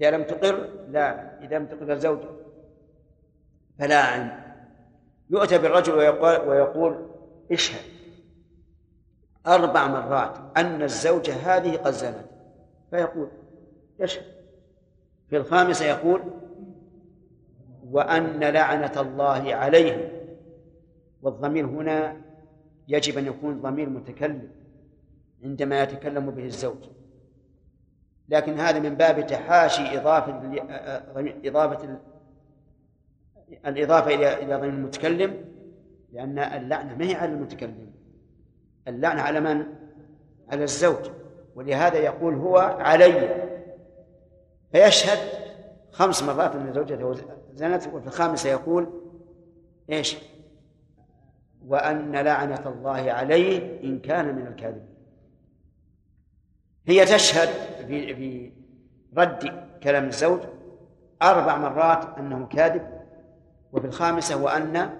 إذا لم تقر لا. إذا لم تقر الزوجة فلا عين يؤتى بالرجل ويقول, ويقول اشهد. أربع مرات أن الزوجة هذه قد زنت. فيقول يشهد في الخامسة يقول وأن لعنة الله عليه والضمير هنا يجب أن يكون ضمير متكلم عندما يتكلم به الزوج. لكن هذا من باب تحاشي إضافة إضافة الإضافة إلى إلى ضمير المتكلم لأن اللعنة ما هي على المتكلم اللعنة على من؟ على الزوج ولهذا يقول هو علي فيشهد خمس مرات أن زوجته زنت وفي الخامسة يقول إيش؟ وأن لعنة الله عليه إن كان من الكاذبين هي تشهد في في رد كلام الزوج أربع مرات أنه كاذب وفي الخامسة وأن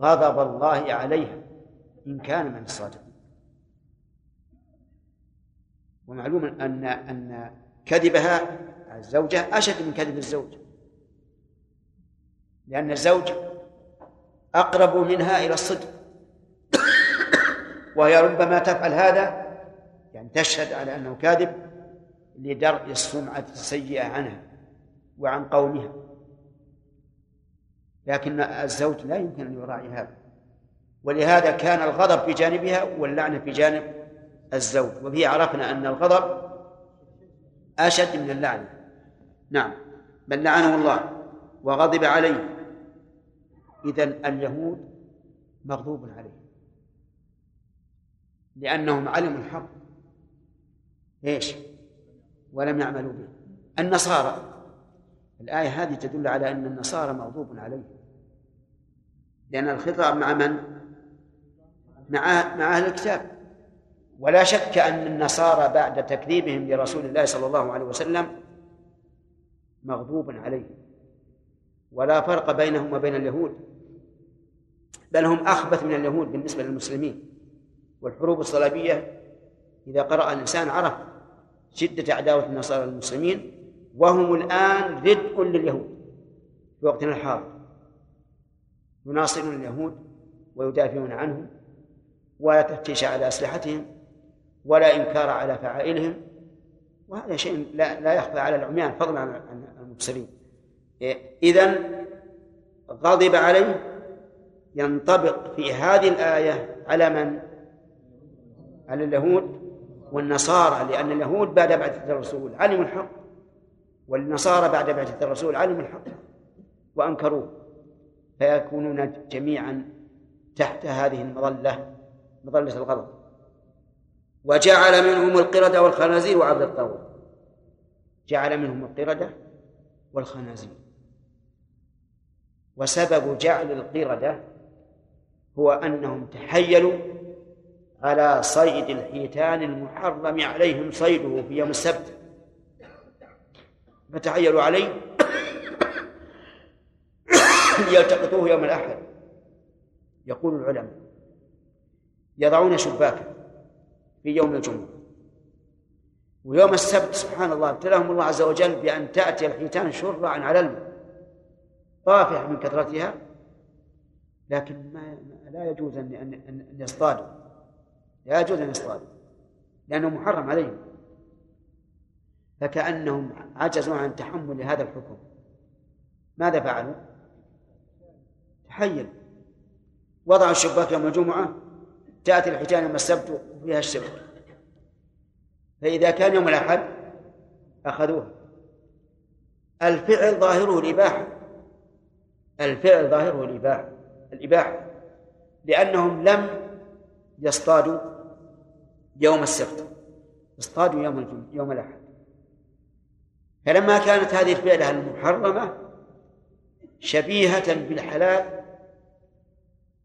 غضب الله عليها إن كان من الصادقين. ومعلوم أن أن كذبها الزوجة أشد من كذب الزوج. لأن الزوج أقرب منها إلى الصدق. وهي ربما تفعل هذا يعني تشهد على أنه كاذب لدرء السمعة السيئة عنها وعن قومها لكن الزوج لا يمكن أن يراعي هذا. ولهذا كان الغضب في جانبها واللعنة في جانب الزوج. وبه عرفنا أن الغضب أشد من اللعنة. نعم. بل لعنه الله وغضب عليه إذا اليهود مغضوب عليهم لأنهم علموا الحق. إيش؟ ولم يعملوا به. النصارى. الآية هذه تدل على أن النصارى مغضوب عليهم. لأن الخطاب مع من؟ مع مع أهل الكتاب. ولا شك أن النصارى بعد تكذيبهم لرسول الله صلى الله عليه وسلم مغضوب عليهم. ولا فرق بينهم وبين اليهود. بل هم أخبث من اليهود بالنسبة للمسلمين. والحروب الصليبية إذا قرأ الإنسان عرف شدة عداوة النصارى للمسلمين وهم الآن ردء لليهود في وقتنا الحاضر. يناصرون اليهود ويدافعون عنهم ولا تفتيش على أسلحتهم ولا إنكار على فعائلهم وهذا شيء لا, لا يخفى على العميان فضلا عن المبصرين إذا غضب عليه ينطبق في هذه الآية على من؟ على اليهود. والنصارى لأن اليهود بعد بعثة الرسول علموا الحق والنصارى بعد بعثة الرسول علموا الحق وأنكروه فيكونون جميعا تحت هذه المظلة مظلة الغضب. وجعل منهم القردة والخنازير وعبد الطاغوت. جعل منهم القردة والخنازير. وسبب جعل القردة هو أنهم تحيلوا على صيد الحيتان المحرم عليهم صيده في يوم السبت. فتحيلوا عليه ليلتقطوه يوم الأحد يقول العلماء. يضعون شباكا في يوم الجمعة. ويوم السبت سبحان الله ابتلاهم الله عز وجل بأن تأتي الحيتان شرعا على الماء طافحة من كثرتها لكن ما لا يجوز أن أن يصطادوا. لا يجوز أن يصطادوا لأنه محرم عليهم. فكأنهم عجزوا عن تحمل هذا الحكم. ماذا فعلوا؟ تحيل. وضعوا الشباك يوم الجمعة تأتي الحيتان يوم السبت وفيها الشبك فإذا كان يوم الأحد أخذوها. الفعل ظاهره الإباحة. الفعل ظاهره الإباحة. الإباحة. لأنهم لم يصطادوا يوم السبت اصطادوا يوم الجمعة يوم الأحد. فلما كانت هذه الفعلة المحرمة شبيهة بالحلال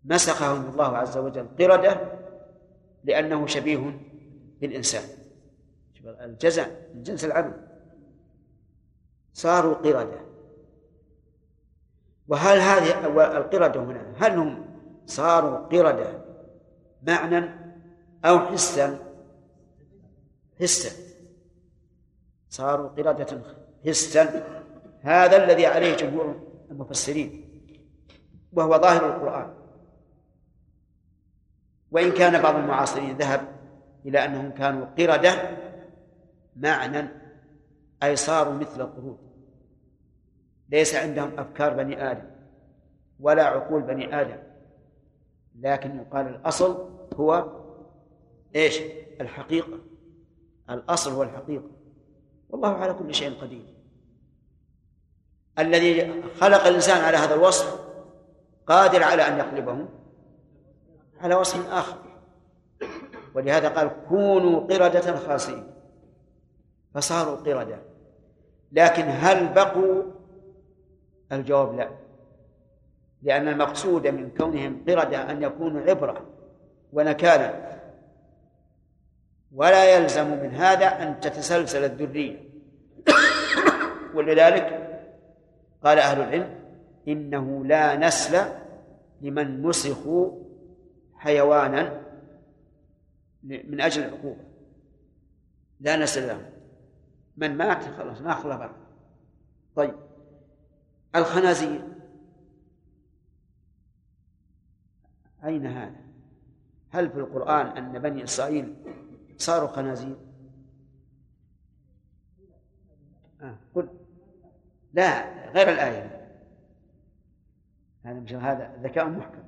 مسخهم الله عز وجل قردة لأنه شبيه بالإنسان. الجزع من جنس العمل. صاروا قردة. وهل هذه القردة هنا هل هم صاروا قردة معنى أو حسا. حسا. صاروا قردة. حسا. هذا الذي عليه جمهور المفسرين وهو ظاهر القرآن. وإن كان بعض المعاصرين ذهب إلى أنهم كانوا قردة معنى أي صاروا مثل القرود. ليس عندهم أفكار بني آدم ولا عقول بني آدم لكن يقال الأصل هو إيش؟ الحقيقة. الأصل هو الحقيقة. والله على كل شيء قدير. الذي خلق الإنسان على هذا الوصف قادر على أن يقلبه على وصف آخر. ولهذا قال كونوا قردة خاسئين. فصاروا قردة. لكن هل بقوا؟ الجواب لا. لأن المقصود من كونهم قردة أن يكونوا عبرة ونكالا ولا يلزم من هذا أن تتسلسل الذرية. ولذلك قال أهل العلم إنه لا نسل لمن مسخوا حيوانا من أجل العقوبة. لا نسل له من مات خلاص ما خلى طيب. الخنازير. أين هذا؟ هل في القرآن أن بني إسرائيل صاروا خنازير؟ آه. قل لا غير الآية هذا هذا ذكاء محكم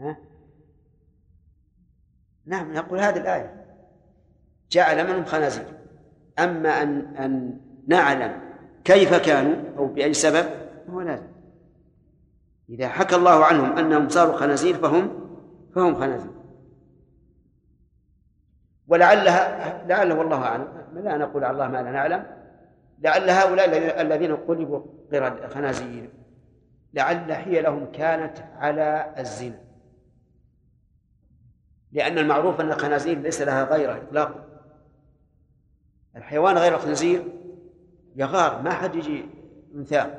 ها؟ نعم نقول هذه الآية جعل منهم خنازير أما أن أن نعلم كيف كانوا أو بأي سبب هو لازم إذا حكى الله عنهم أنهم صاروا خنازير فهم فهم خنازير ولعلها لعله والله أعلم. لا نقول على الله ما لا نعلم؟ لعل هؤلاء الذين قلبوا قرد خنازير لعل حيلهم كانت على الزنا. لأن المعروف أن الخنازير ليس لها غيره إطلاقا. الحيوان غير الخنزير يغار ما حد يجي انثاه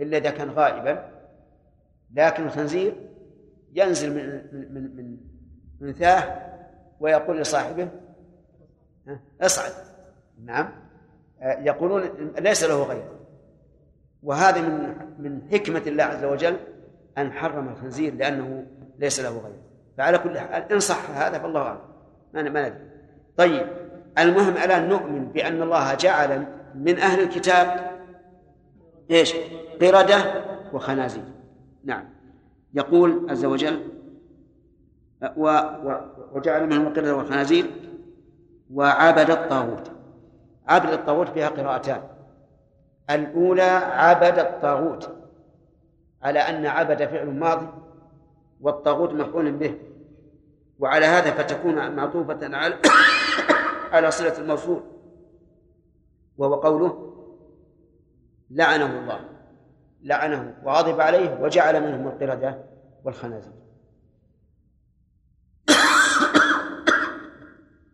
إلا إذا كان غائبا. لكن الخنزير ينزل من من من من ثاه ويقول لصاحبه اصعد. نعم. يقولون ليس له غير. وهذا من من حكمة الله عز وجل أن حرم الخنزير لأنه ليس له غير. فعلى كل حال إن صح هذا فالله أعلم. ما ما ندري. طيب المهم الآن نؤمن بأن الله جعل من أهل الكتاب إيش؟ قردة وخنازير. نعم. يقول عز وجل و وجعل منهم القردة والخنازير وعبد الطاغوت. عبد الطاغوت فيها قراءتان. الأولى عبد الطاغوت على أن عبد فعل ماضي والطاغوت مفعول به. وعلى هذا فتكون معطوفة على على صلة الموصول. وهو قوله لعنه الله. لعنه وغضب عليه وجعل منهم القردة والخنازير.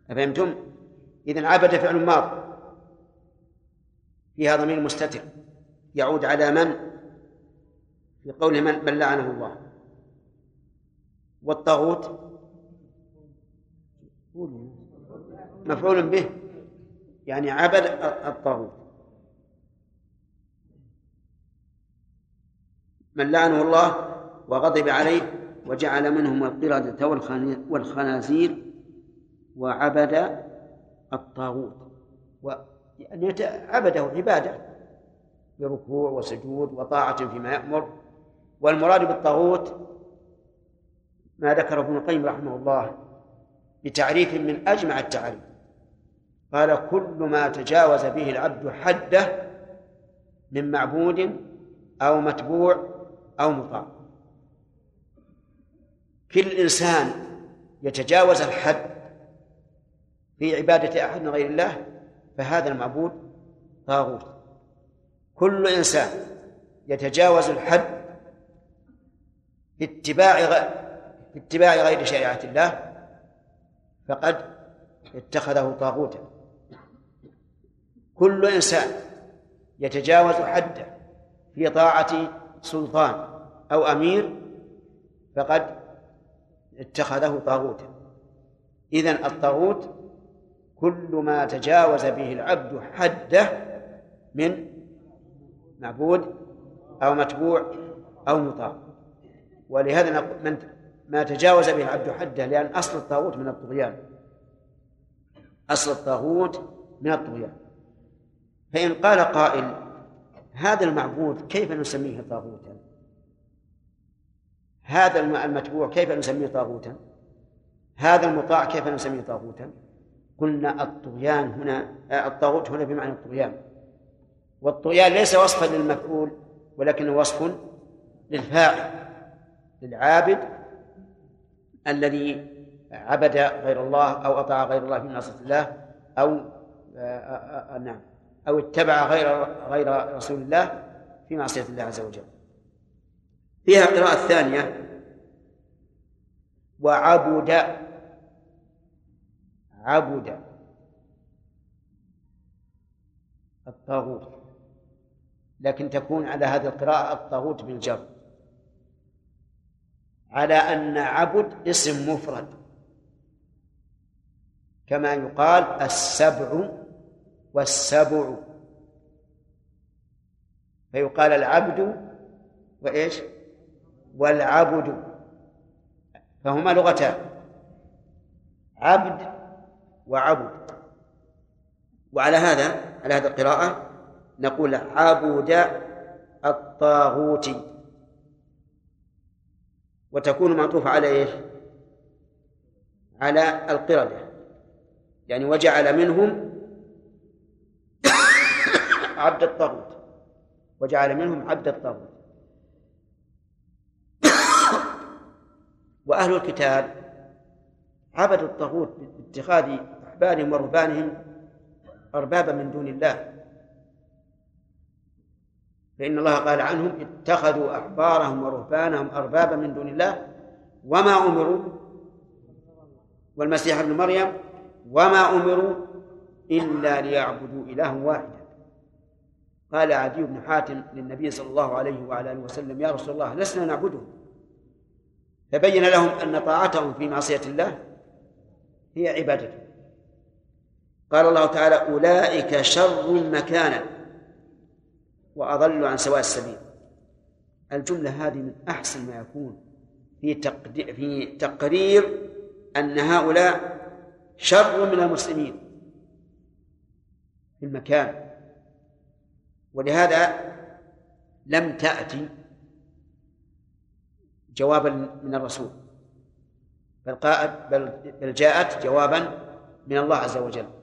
أفهمتم؟ إذا عبد فعل ماض. فيها ضمير مستتر. يعود على من؟ في قوله من؟ من لعنه الله. والطاغوت؟ مفعول به. يعني عبد الطاغوت. من لعنه الله وغضب عليه وجعل منهم القردة والخنازير وعبد الطاغوت. يعني عبده عبادة. بركوع وسجود وطاعة فيما يأمر. والمراد بالطاغوت ما ذكره ابن القيم رحمه الله بتعريف من أجمع التعريف. قال كل ما تجاوز به العبد حده من معبود أو متبوع أو مطاع. كل إنسان يتجاوز الحد في عبادة أحد غير الله فهذا المعبود طاغوت. كل إنسان يتجاوز الحد في اتباع في اتباع غير شريعة الله فقد اتخذه طاغوتا. كل إنسان يتجاوز حده في طاعة سلطان أو أمير فقد اتخذه طاغوتا. إذن الطاغوت كل ما تجاوز به العبد حده من معبود أو متبوع أو مطاع. ولهذا من ما تجاوز به العبد حده لأن أصل الطاغوت من الطغيان. أصل الطاغوت من الطغيان. فإن قال قائل هذا المعبود كيف نسميه طاغوتا؟ هذا المتبوع كيف نسميه طاغوتا؟ هذا المطاع كيف نسميه طاغوتا؟ قلنا الطغيان هنا الطاغوت هنا بمعنى الطغيان. والطغيان ليس وصفا للمفعول ولكنه وصف للفاعل للعابد الذي عبد غير الله أو أطاع غير الله في معصية الله أو آه، آه، آه، نعم أو اتبع غير غير رسول الله في معصية الله عز وجل. فيها قراءة ثانية وعبد عبد الطاغوت. لكن تكون على هذه القراءة الطاغوت بالجر. على أن عبد اسم مفرد. كما يقال السبع والسبع. فيقال العبد وإيش؟ والعبد. فهما لغتان. عبد وعبد وعلى هذا على هذه القراءة نقول عبد الطاغوت. وتكون معطوفة على إيش؟ على القردة. يعني وجعل منهم عبد الطاغوت. وجعل منهم عبد الطاغوت. وأهل الكتاب عبدوا الطاغوت باتخاذ أحبارهم ورهبانهم أربابا من دون الله. فإن الله قال عنهم اتخذوا أحبارهم ورهبانهم أربابا من دون الله. وما أمروا؟ والمسيح ابن مريم. وما أمروا إلا ليعبدوا إلها واحدا. قال عدي بن حاتم للنبي صلى الله عليه وعلى آله وسلم يا رسول الله لسنا نعبده فبين لهم أن طاعتهم في معصية الله هي عبادته قال الله تعالى أولئك شر مكانا وأضل عن سواء السبيل. الجملة هذه من أحسن ما يكون في في تقرير أن هؤلاء شر من المسلمين في المكان. ولهذا لم تأتي جوابا من الرسول بل بل جاءت جوابا من الله عز وجل.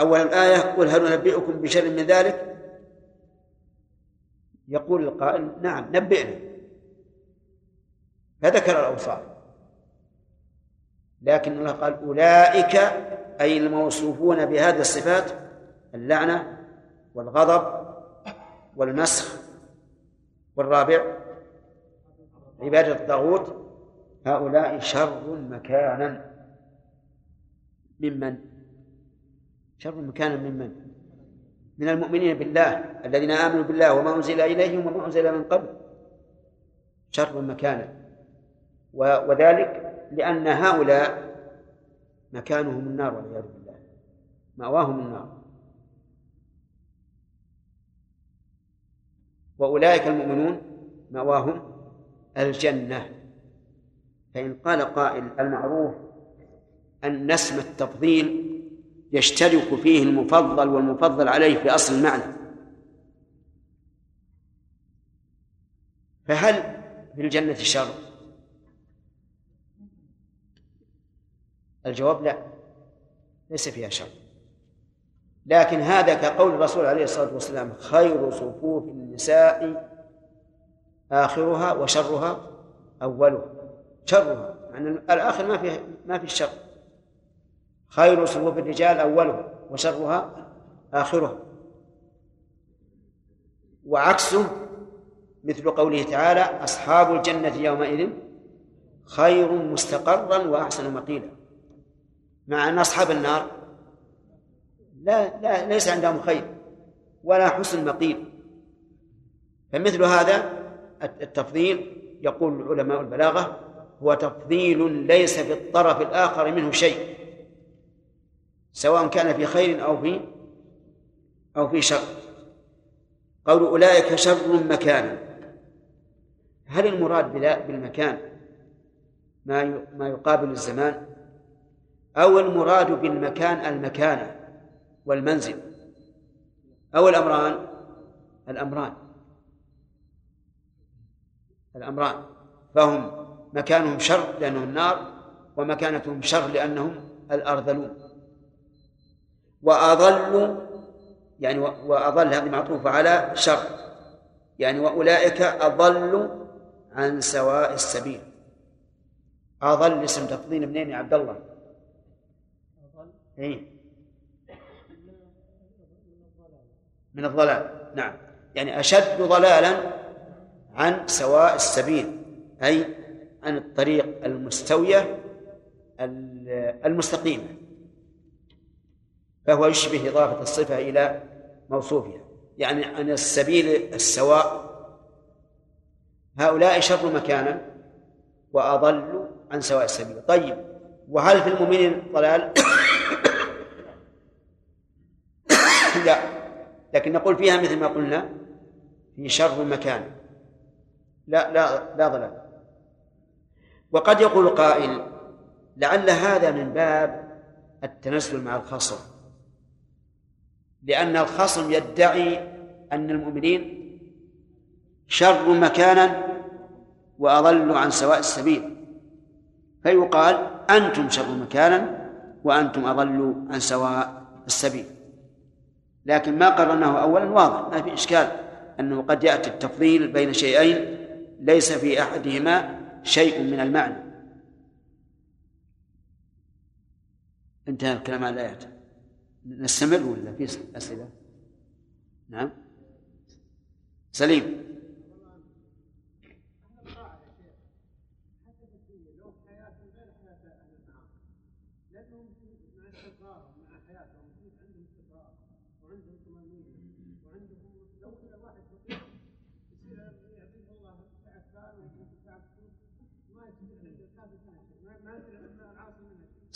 أول الآية قل هل ننبئكم بشر من ذلك؟ يقول القائل نعم نبئنا. فذكر الأوصاف. لكن الله قال أولئك أي الموصوفون بهذه الصفات اللعنة والغضب والمسخ والرابع عبادة الطاغوت. هؤلاء شر مكانا. ممن؟ شر مكانا ممن من؟ المؤمنين بالله الذين آمنوا بالله وما أنزل إليهم وما أنزل من قبل. شر مكانا وذلك لأن هؤلاء مكانهم النار والعياذ بالله. مأواهم النار. وأولئك المؤمنون مأواهم الجنة. فإن قال قائل المعروف أن اسم التفضيل يشترك فيه المفضل والمفضل عليه في أصل المعنى. فهل في الجنة شر؟ الجواب لا ليس فيها شر. لكن هذا كقول الرسول عليه الصلاة والسلام خير صفوف النساء آخرها وشرها أولها. شرها أن الآخر ما فيه ما في الشر خير صفوف الرجال أولها وشرها آخرها وعكسه مثل قوله تعالى أصحاب الجنة يومئذ خير مستقرا وأحسن مقيلا. مع أن أصحاب النار لا, لا ليس عندهم خير ولا حسن مقيل. فمثل هذا التفضيل يقول علماء البلاغة هو تفضيل ليس في الطرف الآخر منه شيء. سواء كان في خير أو في أو في شر. قول أولئك شر مكانا هل المراد بالمكان ما ما يقابل الزمان؟ أو المراد بالمكان المكانة والمنزل؟ أو الأمران؟ الأمران. الأمران. فهم مكانهم شر لأنهم النار ومكانتهم شر لأنهم الأرذلون. وأضل يعني وأضل هذه معطوفة على شر. يعني وأولئك أضلوا عن سواء السبيل. أضل اسم تفضيل منين يا عبد الله؟ أضل إيه؟ من الضلال. نعم. يعني أشد ضلالا عن سواء السبيل أي عن الطريق المستوية المستقيمة. فهو يشبه إضافة الصفة إلى موصوفها. يعني عن السبيل السواء هؤلاء شر مكانا وأضل عن سواء السبيل. طيب وهل في المؤمنين ضلال؟ لا لكن نقول فيها مثل ما قلنا في شر مكان. لا لا لا ضلال. وقد يقول قائل لعل هذا من باب التنزل مع الخصم. لأن الخصم يدعي أن المؤمنين شر مكانا وأضل عن سواء السبيل. فيقال أنتم شر مكانا وأنتم أضلوا عن سواء السبيل. لكن ما قررناه أولا واضح ما في إشكال أنه قد يأتي التفضيل بين شيئين ليس في أحدهما شيء من المعنى. انتهى الكلام عن الآيات. نستمر ولا في أسئلة؟ نعم. سليم.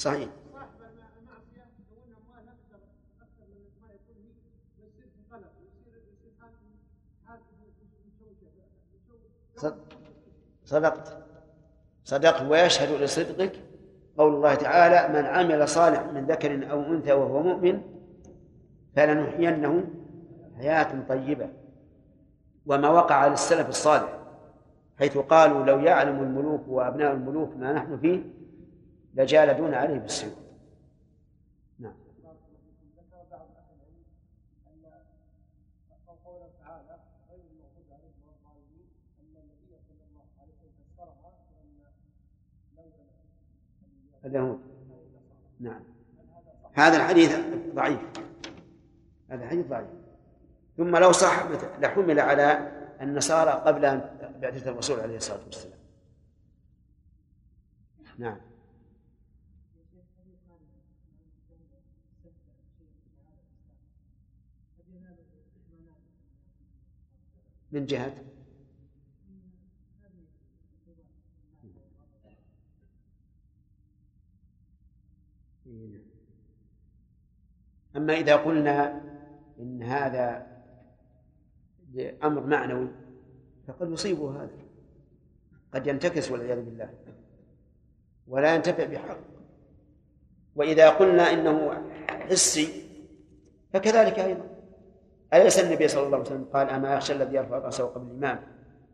صحيح. صدقت. صدقت ويشهد لصدقك قول الله تعالى من عمل صالح من ذكر أو أنثى وهو مؤمن فلنحيينه حياة طيبة. وما وقع للسلف الصالح حيث قالوا لو يعلم الملوك وأبناء الملوك ما نحن فيه لجالدون عليه بالسيوف نعم اليهود نعم. هذا الحديث ضعيف. هذا الحديث ضعيف. ثم لو صح لحمل على النصارى قبل أن بعثة الرسول عليه الصلاة والسلام. نعم. من جهة؟ أما إذا قلنا إن هذا أمر معنوي فقد يصيبه هذا. قد ينتكس والعياذ بالله. ولا ينتفع بحق. وإذا قلنا إنه حسي فكذلك أيضا. أليس النبي صلى الله عليه وسلم قال أما يخشى الذي يرفع رأسه قبل الإمام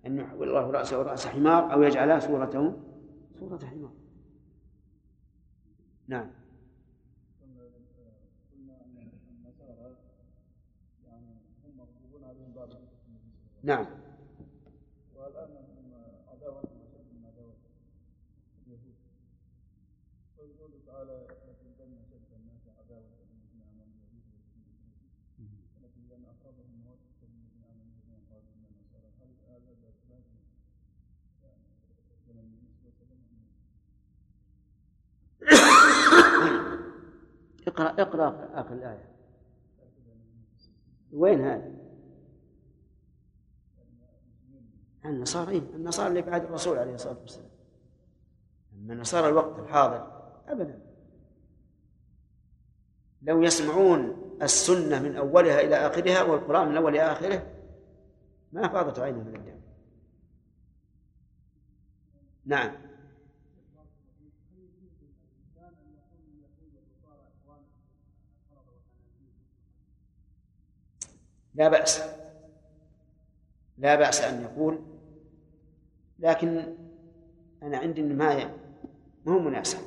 أن يحول الله رأسه رأس حمار أو يجعلها صورته صورة حمار نعم. نعم والآن من عداوة اليهود ويقول تعالى لتجدن أشد الناس عداوة للذين آمنوا اليهود ولتجدن أقربهم مودة للذين آمنوا الذين قالوا إن النصارى هل هذا بأسباب يعني زمن النبي صلى الله عليه وسلم اقرأ اقرأ آخر الآية وين هذا؟ النصارى النصارى اللي بعد الرسول عليه الصلاة والسلام. أما النصارى الوقت الحاضر ابدا. لو يسمعون السنة من أولها إلى آخرها والقرآن من أول إلى آخره ما فاضت عينه من الدم. نعم. لا بأس. لا بأس أن يقول لكن أنا عندي ما هو مناسب.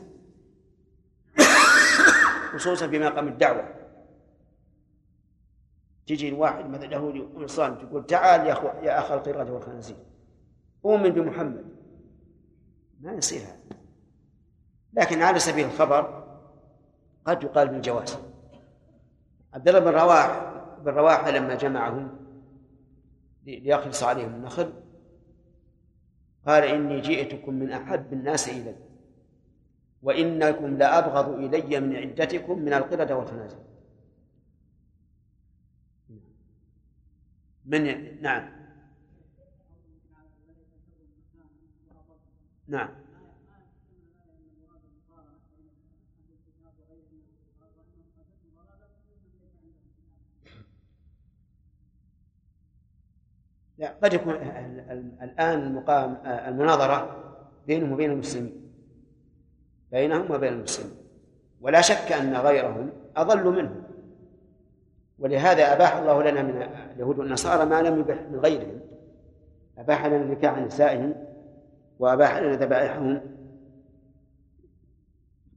خصوصا في مقام الدعوة. تجي الواحد مثلا يهودي ونصراني تقول تعال يا أخو يا أخ القردة والخنازير. أؤمن بمحمد. ما يصير هذا. لكن على سبيل الخبر قد يقال بالجواز عبد الله بن رواح بن رواحة لما جمعهم ليخلص عليهم النخل قال إني جئتكم من أحب الناس إلي وإنكم لأبغض إلي من عدتكم من القردة والخنازير. من نعم. نعم. لا قد يكون الآن المقام المناظرة بينهم وبين المسلمين. بينهم وبين المسلمين. ولا شك أن غيرهم أضل منهم. ولهذا أباح الله لنا من اليهود والنصارى ما لم يبح من غيرهم. أباح لنا النكاح عن نسائهم وأباح لنا ذبائحهم.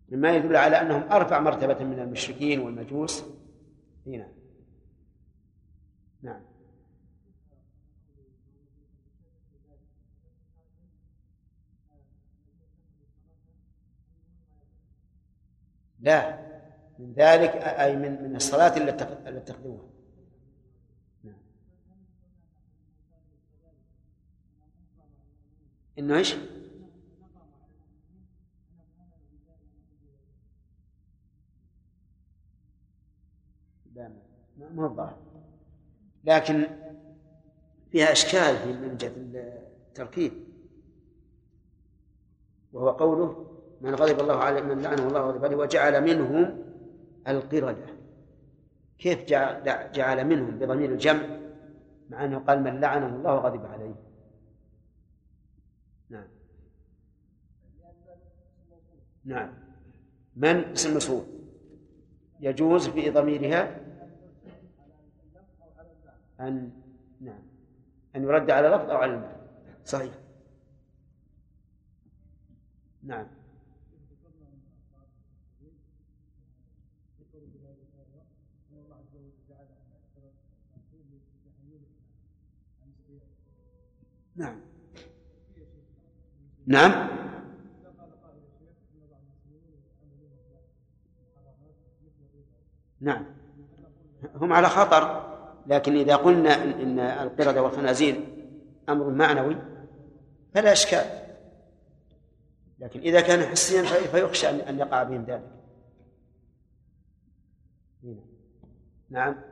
مما يدل على أنهم أرفع مرتبة من المشركين والمجوس. هنا. لا. من ذلك أي من من الصلاة التي تخدمها نعم. إنه إيش؟ لا ما الظاهر. لكن فيها إشكال في من التركيب. وهو قوله من غضب الله عليه من لعنه الله وغضب عليه وجعل منهم القردة. كيف جعل منهم بضمير الجمع؟ مع أنه قال من لعنه الله وغضب عليه. نعم. نعم. من؟ اسم مسؤول يجوز في ضميرها أن نعم. أن يرد على لفظ أو على المعنى. صحيح. نعم. نعم. نعم. نعم. هم على خطر. لكن إذا قلنا إن القردة والخنازير أمر معنوي فلا إشكال. لكن إذا كان حسيا فيخشى أن يقع بهم ذلك. نعم.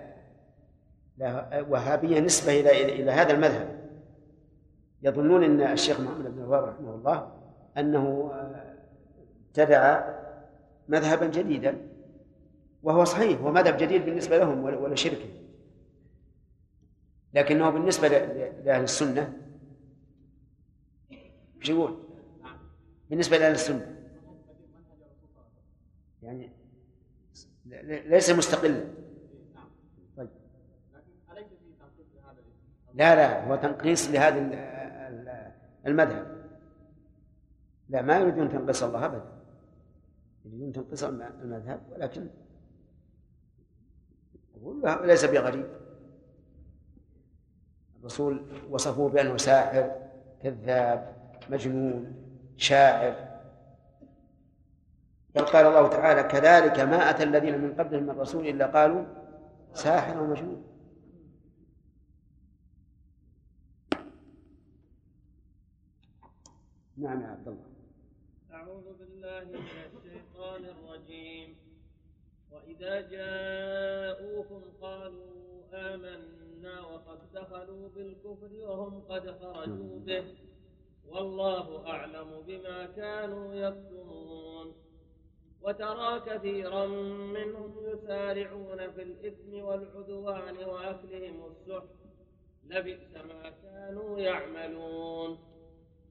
وهابية نسبة إلى إلى هذا المذهب. يظنون أن الشيخ محمد بن الوهاب رحمه الله أنه ابتدع مذهبا جديدا وهو صحيح هو مذهب جديد بالنسبة لهم ولا شركه لكنه بالنسبة لأهل السنة إيش يقول؟ بالنسبة لأهل السنة. يعني ليس مستقلا. لا لا هو تنقيص لهذا المذهب. لا ما يريدون تنقيص الله ابدا. يريدون تنقيص المذهب ولكن ليس بغريب. الرسول وصفوه بأنه ساحر كذاب مجنون شاعر. بل قال الله تعالى كذلك ما أتى الذين من قبلهم من رسول إلا قالوا ساحر ومجنون. نعم يا عبد الله. أعوذ بالله من الشيطان الرجيم. وإذا جاءوكم قالوا آمنا وقد دخلوا بالكفر وهم قد خرجوا به. والله أعلم بما كانوا يكتمون. وترى كثيرا منهم يسارعون في الإثم والعدوان وأكلهم السحت. لبئس ما كانوا يعملون.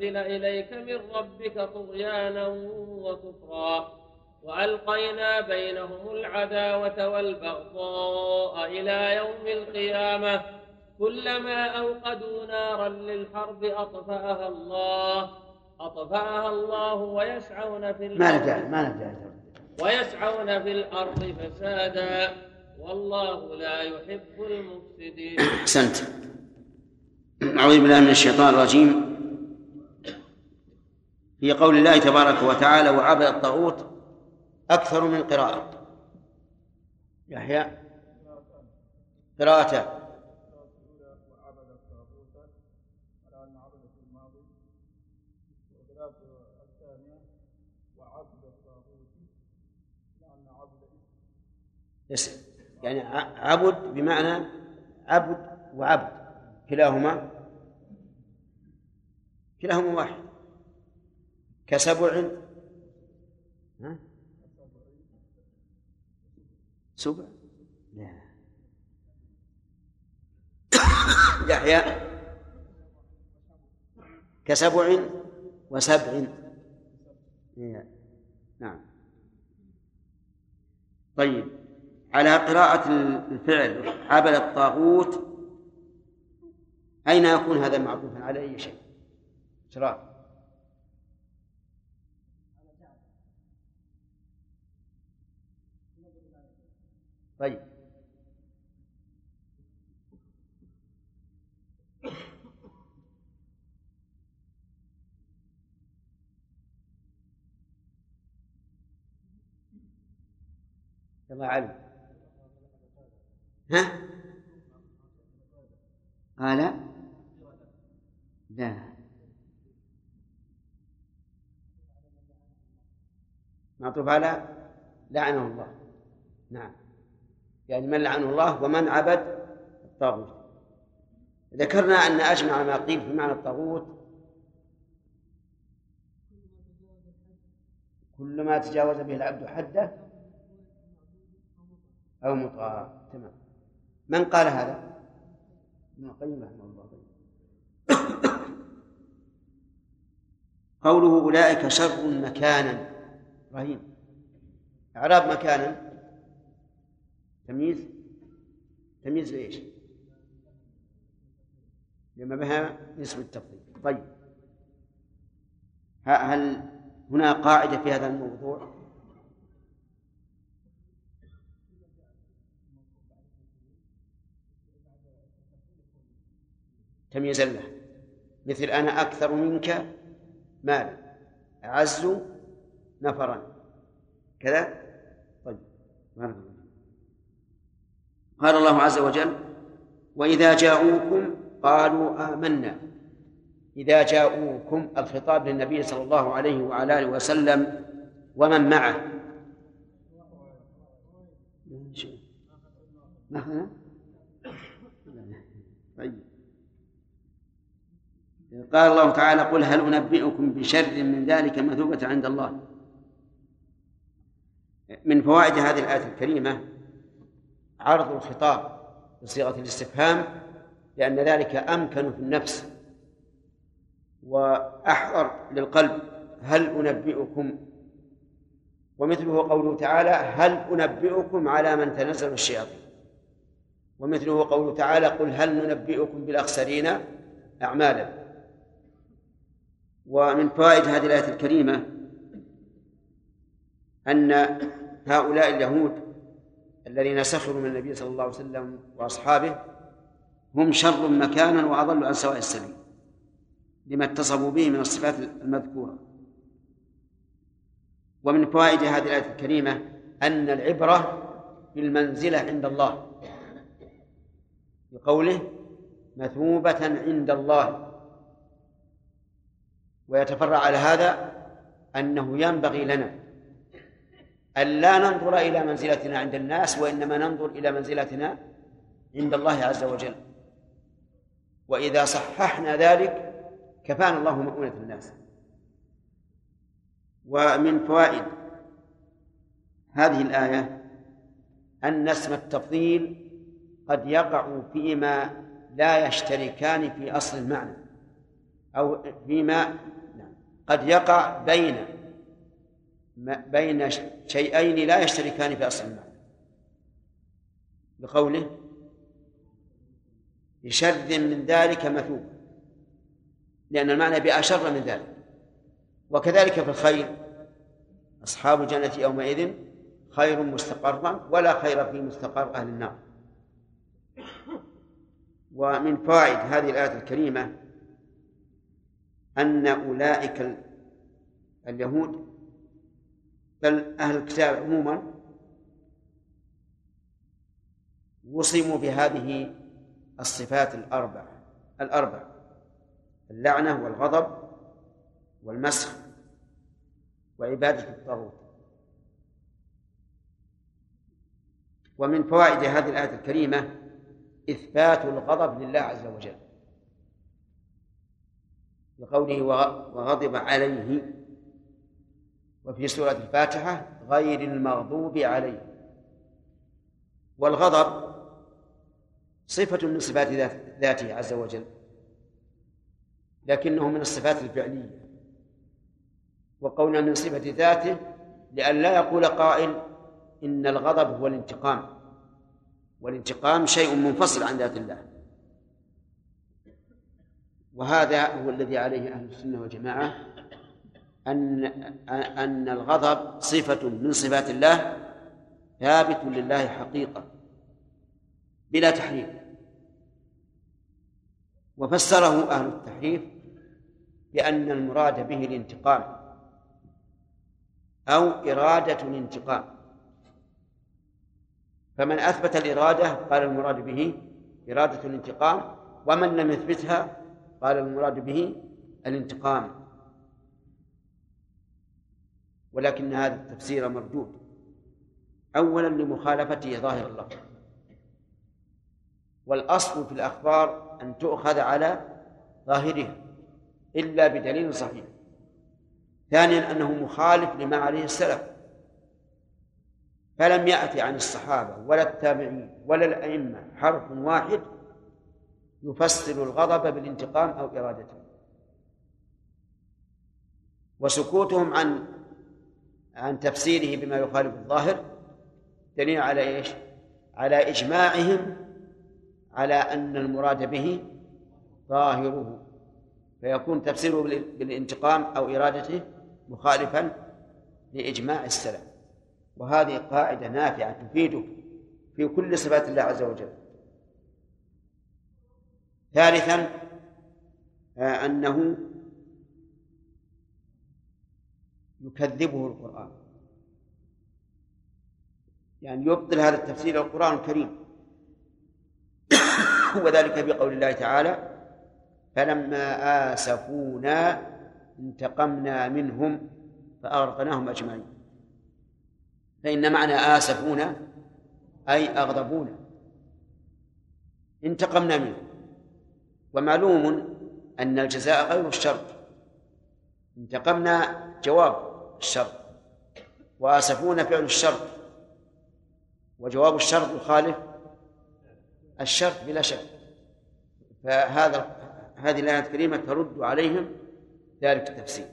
أنزل إليك من ربك طغيانا وكفرا وألقينا بينهم العداوة والبغضاء إلى يوم القيامة كلما أوقدوا نارا للحرب أطفأها الله أطفأها الله ويسعون في ما نفع ما نفع ويسعون في الأرض فسادا والله لا يحب المفسدين. أحسنت. أعوذ بالله من الشيطان الرجيم. في قول الله تبارك وتعالى وعبد الطاغوت أكثر من قراءة. يحيى؟ قراءتان يعني عبد بمعنى عبد وعبد. كلاهما. كلاهما واحد. كسبع؟ سبع. لا. يحيى. كسبع وسبع. نعم. طيب. على قراءة الفعل عبد الطاغوت أين يكون هذا معطوفا؟ على أي شيء؟ شراف طيب. الله علم. ها؟ قال؟ لا. معطوف على لعنه الله. نعم. يعني من لعنه الله ومن عبد الطاغوت. ذكرنا أن أجمع ما قيل في معنى الطاغوت. كل ما تجاوز به العبد حده أو مطاع. تمام. من قال هذا؟ ابن القيم رحمه الله. قوله أولئك شر مكانا. إبراهيم. إعراب مكانا. تمييز؟ تمييز لإيش؟ لما بها نسب التفضيل. طيب. هل هنا قاعدة في هذا الموضوع؟ تمييزا له. مثل أنا أكثر منك مالا أعز نفرا. كذا؟ طيب. قال الله عز وجل وإذا جاءوكم قالوا آمنا. إذا جاءوكم الخطاب للنبي صلى الله عليه وعلى آله وسلم ومن معه؟ طيب قال الله تعالى قل هل أنبئكم بشر من ذلك مثوبة عند الله؟ من فوائد هذه الآية الكريمة عرض الخطاب بصيغة الاستفهام لأن ذلك أمكن في النفس وأحضر للقلب. هل أنبئكم؟ ومثله قوله تعالى هل أنبئكم على من تنزل الشياطين؟ ومثله قوله تعالى قل هل ننبئكم بالأخسرين أعمالا؟ ومن فوائد هذه الآية الكريمة أن هؤلاء اليهود الذين سخروا من النبي صلى الله عليه وسلم وأصحابه هم شر مكانا وأضل عن سواء السبيل لما اتصفوا به من الصفات المذكورة. ومن فوائد هذه الآية الكريمة أن العبرة بالمنزلة عند الله. بقوله مثوبة عند الله. ويتفرع على هذا أنه ينبغي لنا أن لا ننظر إلى منزلتنا عند الناس وإنما ننظر إلى منزلتنا عند الله عز وجل. وإذا صححنا ذلك كفانا الله مؤونة الناس. ومن فوائد هذه الآية أن اسم التفضيل قد يقع فيما لا يشتركان في أصل المعنى أو فيما قد يقع بين بين شيئين لا يشتركان في أصل المعنى بقوله بشر من ذلك مثوب لأن المعنى بأشر من ذلك. وكذلك في الخير أصحاب الجنة يومئذ خير مستقرا ولا خير في مستقر أهل النار. ومن فوائد هذه الآية الكريمة أن أولئك اليهود بل أهل الكتاب عموما وصموا بهذه الصفات الأربع الأربع اللعنة والغضب والمسخ وعبادة الطاغوت. ومن فوائد هذه الآية الكريمة إثبات الغضب لله عز وجل بقوله وغضب عليه وفي سورة الفاتحة غير المغضوب عليه والغضب صفة من صفات ذاته عز وجل لكنه من الصفات الفعلية. وقولنا من صفة ذاته لأن لا يقول قائل إن الغضب هو الانتقام. والانتقام شيء منفصل عن ذات الله. وهذا هو الذي عليه أهل السنة والجماعة أن أن الغضب صفة من صفات الله ثابت لله حقيقة بلا تحريف. وفسره أهل التحريف بأن المراد به الانتقام أو إرادة الانتقام. فمن أثبت الإرادة قال المراد به إرادة الانتقام ومن لم يثبتها قال المراد به الانتقام. ولكن هذا التفسير مردود. أولا لمخالفته ظاهر اللفظ والأصل في الأخبار أن تؤخذ على ظاهرها إلا بدليل صحيح. ثانيا أنه مخالف لما عليه السلف. فلم يأتي عن الصحابة ولا التابعين ولا الأئمة حرف واحد يفسر الغضب بالانتقام أو إرادته. وسكوتهم عن عن تفسيره بما يخالف الظاهر دليل على إيش؟ على إجماعهم على أن المراد به ظاهره. فيكون تفسيره بالانتقام أو إرادته مخالفا لإجماع السلف. وهذه قاعدة نافعة تفيدك في كل صفات الله عز وجل. ثالثا آه، يكذبه القرآن. يعني يبطل هذا التفسير القرآن الكريم. وذلك بقول الله تعالى فلما آسفونا انتقمنا منهم فأغرقناهم أجمعين. فإن معنى آسفونا أي أغضبونا. انتقمنا منهم. ومعلوم أن الجزاء غير الشرط انتقمنا جواب. الشرط. وآسفونا فعل الشرط. وجواب الشرط يخالف الشرط بلا شك. فهذا هذه الآية الكريمة ترد عليهم ذلك التفسير.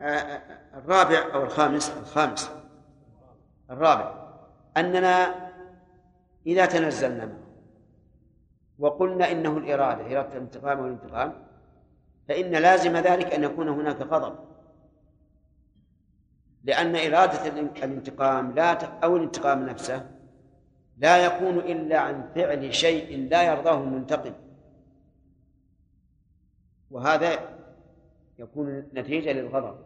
آه، آه، الرابع أو الخامس الخامس. الرابع. أننا إذا تنزلنا وقلنا إنه الإرادة إرادة الانتقام والانتقام فإن لازم ذلك أن يكون هناك غضب. لأن إرادة الانتقام لا أو الانتقام نفسه لا يكون إلا عن فعل شيء لا يرضاه المنتقم. وهذا يكون نتيجة للغضب.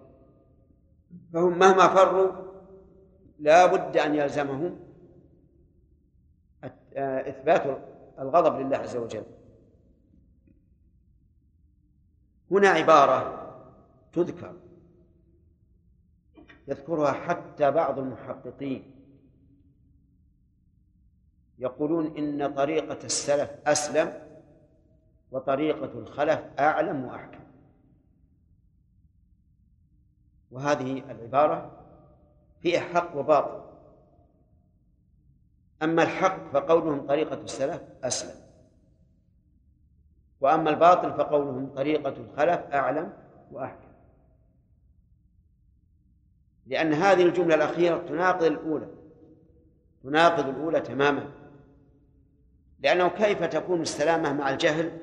فهم مهما فروا لا بد أن يلزمهم إثبات الغضب لله عز وجل. هنا عبارة تذكر. يذكرها حتى بعض المحققين. يقولون إن طريقة السلف أسلم وطريقة الخلف أعلم وأحكم. وهذه العبارة فيها حق وباطل. أما الحق فقولهم طريقة السلف أسلم. وأما الباطل فقولهم طريقة الخلف أعلم وأحكم. لأن هذه الجملة الأخيرة تناقض الأولى تناقض الأولى تماما. لأنه كيف تكون السلامة مع الجهل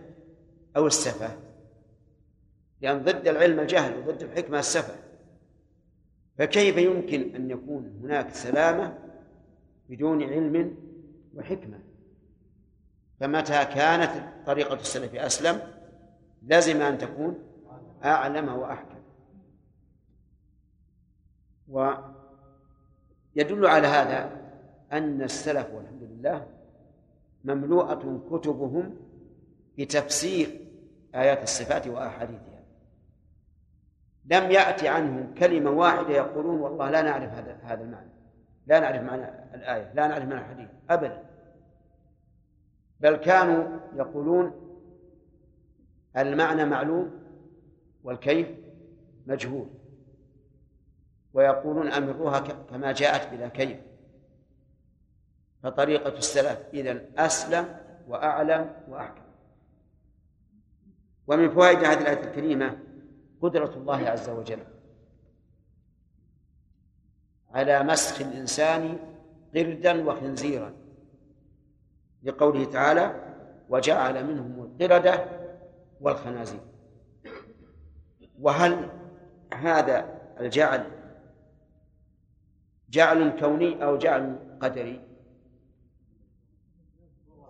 أو السفة؟ لأن ضد العلم الجهل وضد الحكمة السفة. فكيف يمكن أن يكون هناك سلامة بدون علم وحكمة؟ فمتى كانت طريقة السلف أسلم لزم أن تكون أعلم وأحكم. ويدل على هذا أن السلف والحمد لله مملوءة كتبهم بتفسير آيات الصفات وأحاديثها. لم يأتي عنهم كلمة واحدة يقولون والله لا نعرف هذا هذا المعنى. لا نعرف معنى الآية لا نعرف معنى الحديث أبدا. بل كانوا يقولون المعنى معلوم والكيف مجهول. ويقولون أمروها كما جاءت بلا كيف. فطريقة السلف إذا أسلم وأعلم وأحكم. ومن فوائد هذه الآية الكريمة قدرة الله عز وجل. على مسخ الإنسان قردا وخنزيرا. لقوله تعالى وجعل منهم القردة والخنازير. وهل هذا الجعل جعل كوني أو جعل قدري.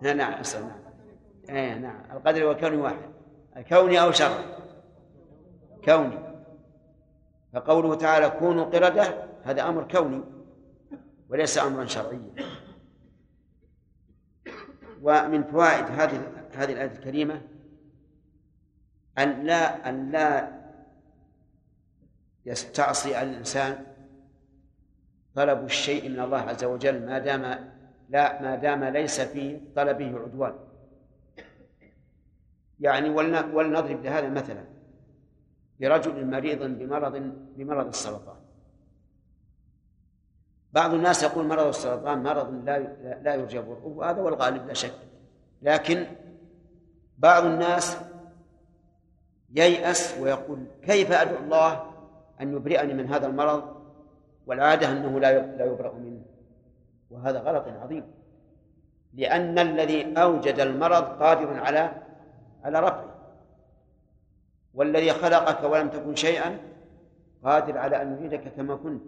نعم نعم نعم. القدري والكوني واحد. كوني أو شرعي كوني. فقوله تعالى كونوا قردة هذا أمر كوني وليس أمرا شرعيا. ومن فوائد هذه هذه الآية الكريمة أن لا أن لا يستعصي الإنسان طلب الشيء من الله عز وجل ما دام لا ما دام ليس في طلبه عدوان. يعني ولنضرب لهذا مثلا برجل مريض بمرض بمرض السرطان. بعض الناس يقول مرض السرطان مرض لا لا يرجى برؤه وهذا هو الغالب لا شك. لكن بعض الناس ييأس ويقول كيف أدعو الله أن يبرئني من هذا المرض؟ والعادة أنه لا لا يبرأ منه. وهذا غلط عظيم. لأن الذي أوجد المرض قادر على على رفعه. والذي خلقك ولم تكن شيئا قادر على أن يعيدك كما كنت.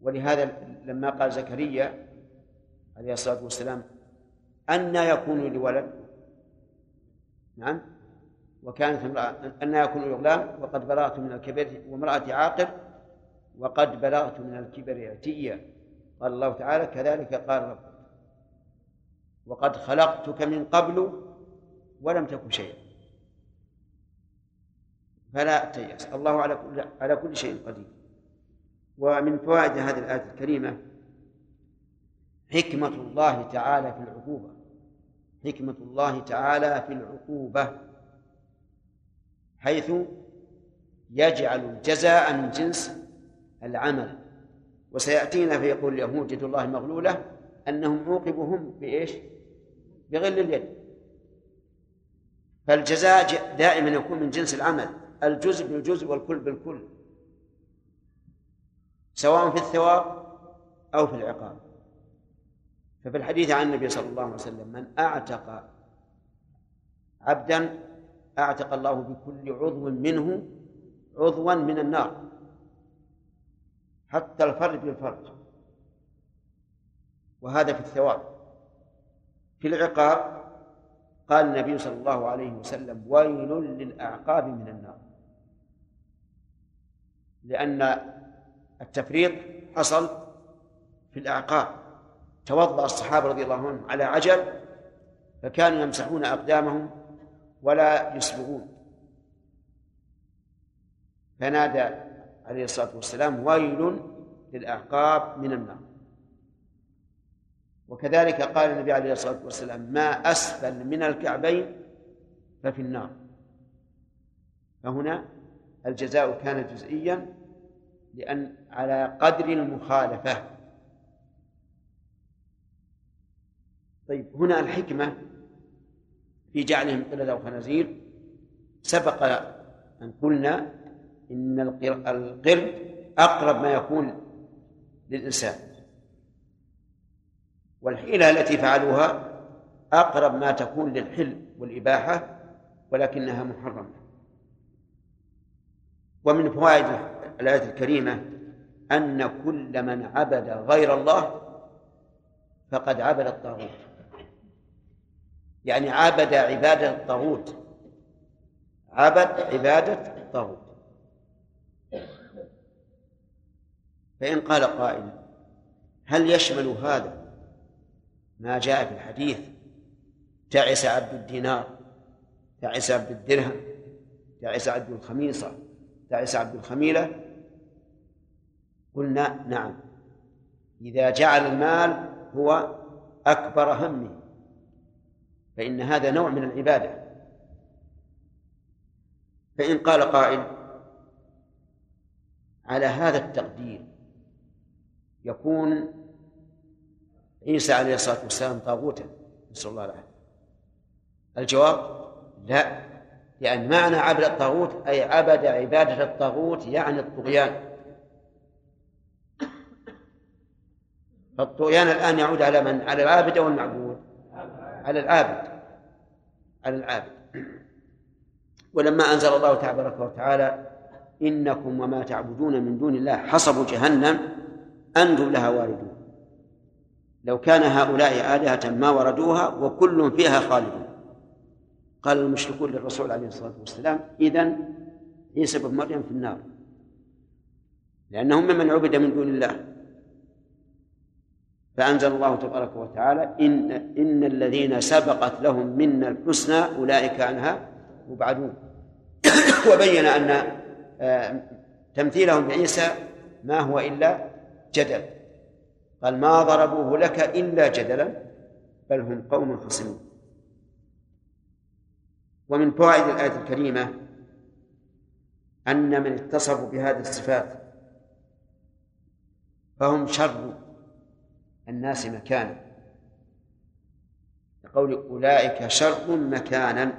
ولهذا لما قال زكريا عليه الصلاة والسلام أن يكون لي ولد نعم. وكانت امرأة أن يكون غلام وقد بلغت من الكبر وامرأتي عاقر وقد بلغت من الكبر عتيا قال الله تعالى كذلك قال رب وقد خلقتك من قبل ولم تكن شيئا فلا تيأس الله على كل على كل شيء قدير. ومن فوائد هذه الآية الكريمة حكمة الله تعالى في العقوبة. حكمة الله تعالى في العقوبة. حيث يجعل الجزاء من جنس العمل. وسيأتينا فيقول اليهود يد الله مغلولة أنهم عوقبوا هم بإيش؟ بغل اليد. فالجزاء دائما يكون من جنس العمل. الجزء بالجزء والكل بالكل. سواء في الثواب أو في العقاب. ففي الحديث عن النبي صلى الله عليه وسلم من أعتق عبدا أعتق الله بكل عضو منه عضوا من النار. حتى الفرج بالفرج. وهذا في الثواب. في العقاب قال النبي صلى الله عليه وسلم ويل للأعقاب من النار. لأن التفريط حصل في الأعقاب. توضأ الصحابة رضي الله عنهم على عجل فكانوا يمسحون أقدامهم ولا يسبغون فنادى عليه الصلاة والسلام ويل للأعقاب من النار. وكذلك قال النبي عليه الصلاة والسلام ما أسفل من الكعبين ففي النار. فهنا الجزاء كان جزئيا لأن على قدر المخالفة. طيب هنا الحكمة في جعلهم قردة وخنازير سبق أن قلنا إن القرد أقرب ما يكون للإنسان. والحيلة التي فعلوها أقرب ما تكون للحل والإباحة ولكنها محرمة. ومن فوائد الآية الكريمة أن كل من عبد غير الله فقد عبد الطاغوت. يعني عبد عبادة الطاغوت. عبد عبادة الطاغوت. فإن قال قائل هل يشمل هذا ما جاء في الحديث؟ تعس عبد الدينار تعس عبد الدرهم تعس عبد الخميصة تعس عبد الخميلة؟ قلنا نعم. إذا جعل المال هو أكبر همه. فإن هذا نوع من العبادة فإن قال قائل على هذا التقدير يكون عيسى عليه الصلاة والسلام طاغوتا نسأل الله العافية الجواب لا لأن معنى عبد الطاغوت أي عبد عبادة الطاغوت يعني الطغيان فالطغيان الآن يعود على من؟ على العابد أو المعبود؟ على العابد على العابد. ولما أنزل الله تبارك وتعالى إنكم وما تعبدون من دون الله حصب جهنم أنتم لها واردون. لو كان هؤلاء آلهة ما وردوها وكل فيها خالدون. قال المشركون للرسول عليه الصلاة والسلام إذن عيسى بن مريم في النار لأنهم ممن عبد من دون الله. فأنزل الله تبارك وتعالى إن إن الذين سبقت لهم منا الحسنى أولئك عنها مبعدون. وبين أن آه، تمثيلهم بعيسى ما هو إلا جدل. قال ما ضربوه لك إلا جدلا بل هم قوم خصمون. ومن فوائد الآية الكريمة أن من اتصفوا بهذه الصفات فهم شر. الناس مكانا. لقول أولئك شر مكانا.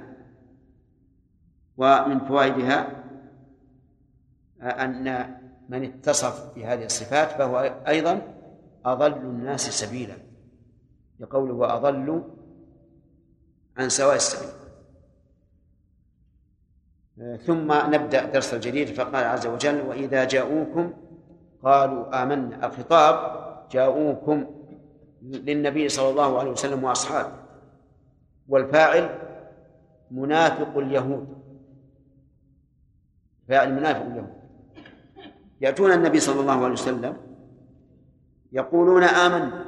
ومن فوائدها أن من اتصف بهذه الصفات فهو أيضا أضل الناس سبيلا. لقوله وأضل عن سواء السبيل. ثم نبدأ درس الجديد فقال عز وجل وإذا جاءوكم قالوا آمنا. الخطاب جاءوكم للنبي صلى الله عليه وسلم وأصحابه. والفاعل منافق اليهود. فاعل منافق اليهود. يأتون النبي صلى الله عليه وسلم يقولون آمنا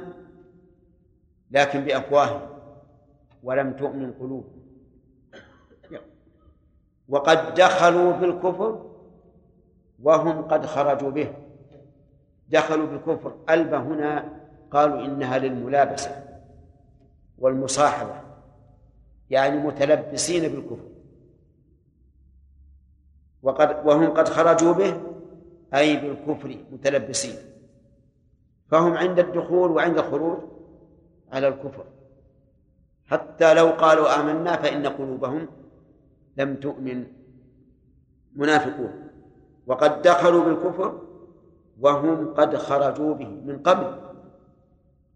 لكن بأفواههم ولم تؤمن قلوبهم وقد دخلوا في الكفر وهم قد خرجوا به. دخلوا بالكفر ألب هنا قالوا إنها للملابسة والمصاحبة يعني متلبسين بالكفر. وقد وهم قد خرجوا به أي بالكفر متلبسين. فهم عند الدخول وعند الخروج على الكفر. حتى لو قالوا آمنا فإن قلوبهم لم تؤمن منافقون. وقد دخلوا بالكفر وهم قد خرجوا به من قبل.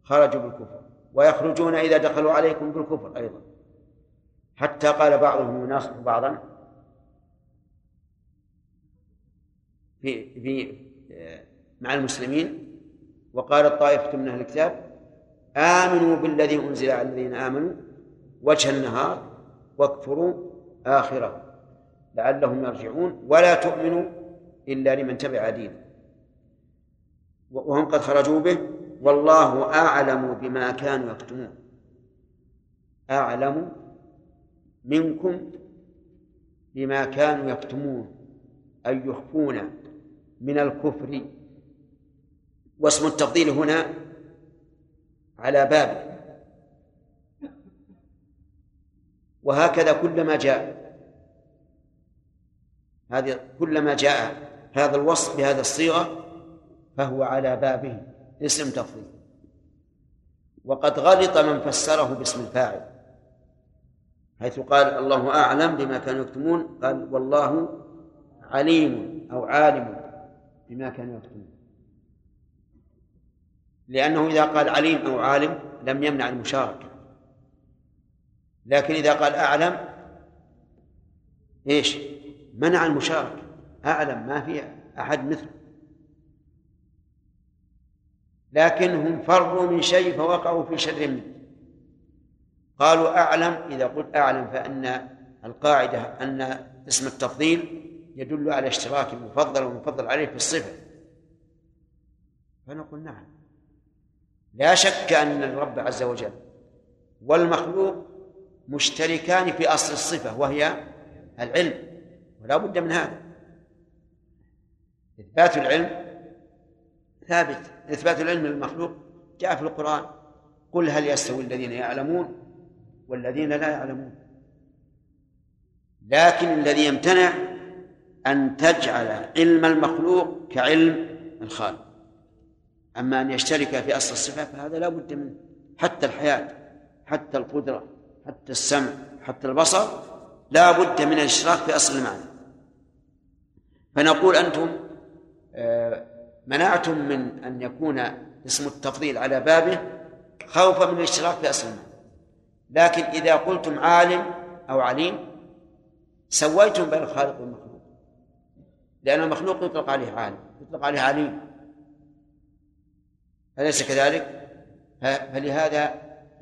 خرجوا بالكفر ويخرجون إذا دخلوا عليكم بالكفر أيضا. حتى قال بعضهم يناصح بعضا في في مع المسلمين. وقالت طائفة من أهل الكتاب آمنوا بالذي أنزل على الذين آمنوا وجه النهار واكفروا آخره. لعلهم يرجعون. ولا تؤمنوا إلا لمن تبع دينه. وهم قد خرجوا به. والله أعلم بما كانوا يكتمون. أعلم منكم بما كانوا يكتمون أي يخفون من الكفر. واسم التفضيل هنا على باب. وهكذا كلما جاء. هذه كلما جاء هذا الوصف بهذه الصيغة فهو على بابه. اسم تفضيل. وقد غلط من فسره باسم الفاعل حيث قال الله أعلم بما كانوا يكتمون قال والله عليم أو عالم بما كانوا يكتمون. لأنه إذا قال عليم أو عالم لم يمنع المشاركة. لكن إذا قال أعلم إيش؟ منع المشاركة. أعلم ما في أحد مثله. لكنهم فروا من شيء فوقعوا في شر منه. قالوا أعلم إذا قلت أعلم فإن القاعدة أن اسم التفضيل يدل على اشتراك المفضل والمفضل عليه في الصفة. فنقول نعم. لا شك أن الرب عز وجل والمخلوق مشتركان في أصل الصفة وهي العلم ولا بد من هذا. إثبات العلم ثابت إثبات العلم للمخلوق جاء في القرآن. قل هل يستوي الذين يعلمون والذين لا يعلمون. لكن الذي يمتنع أن تجعل علم المخلوق كعلم الخالق. أما أن يشترك في أصل الصفة فهذا لا بد منه. حتى الحياة حتى القدرة حتى السمع حتى البصر لا بد من الاشتراك في أصل المعنى. فنقول أنتم آه، منعتم من أن يكون اسم التفضيل على بابه خوفا من الاشتراك في أصل لكن إذا قلتم عالم أو عليم سويتم بين الخالق والمخلوق. لأن المخلوق يطلق عليه عالم يطلق عليه عليم. أليس كذلك؟ فلهذا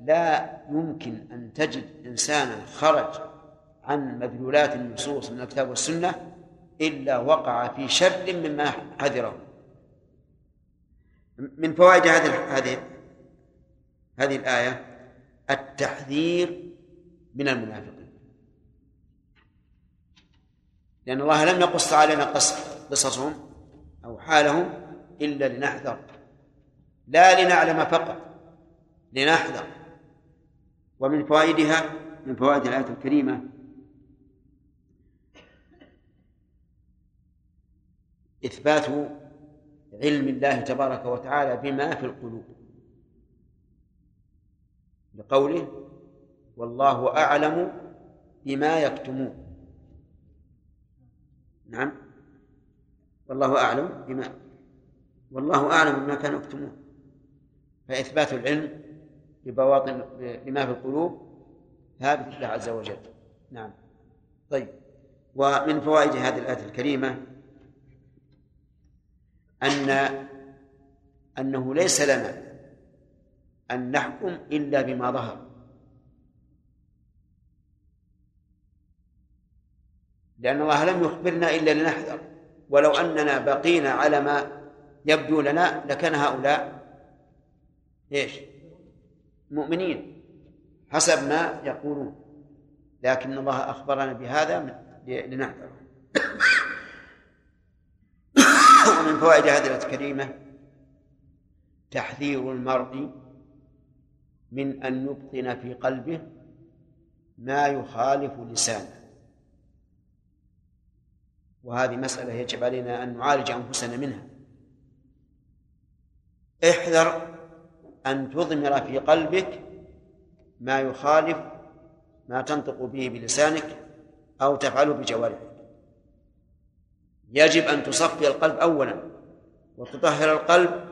لا يمكن أن تجد إنسانا خرج عن مدلولات النصوص من الكتاب والسنة إلا وقع في شر مما حذره. من فوائد هذه هذه هذه الآية التحذير من المنافقين. لأن الله لم يقص علينا قصصهم أو حالهم إلا لنحذر. لا لنعلم فقط لنحذر. ومن فوائدها من فوائد الآية الكريمة إثبات علم الله تبارك وتعالى بما في القلوب. لقوله والله أعلم بما يكتمون. نعم. والله أعلم بما والله أعلم بما كانوا يكتمون. فإثبات العلم ببواطن بما في القلوب ثابت لله عز وجل. نعم. طيب. ومن فوائد هذه الآية الكريمة أن أنه ليس لنا أن نحكم إلا بما ظهر. لأن الله لم يخبرنا إلا لنحذر. ولو أننا بقينا على ما يبدو لنا لكان هؤلاء إيش؟ مؤمنين. حسب ما يقولون. لكن الله أخبرنا بهذا لنحذر ومن فوائد هذه الآية الكريمة تحذير المرء من أن يبطن في قلبه ما يخالف لسانه. وهذه مسألة يجب علينا أن نعالج أنفسنا منها. احذر أن تضمر في قلبك ما يخالف ما تنطق به بلسانك أو تفعله بجوارحك. يجب أن تصفي القلب أولا وتطهر القلب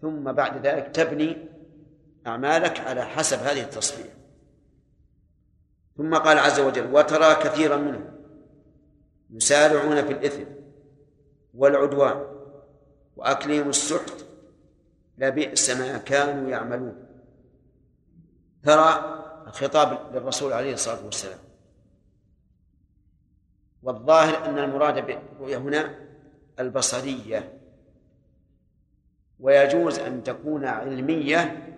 ثم بعد ذلك تبني أعمالك على حسب هذه التصفية. ثم قال عز وجل وترى كثيرا منهم يسارعون في الإثم والعدوان وأكلهم السحت لبئس ما كانوا يعملون. ترى الخطاب للرسول عليه الصلاة والسلام. والظاهر أن المراد بالرؤية هنا البصرية. ويجوز أن تكون علمية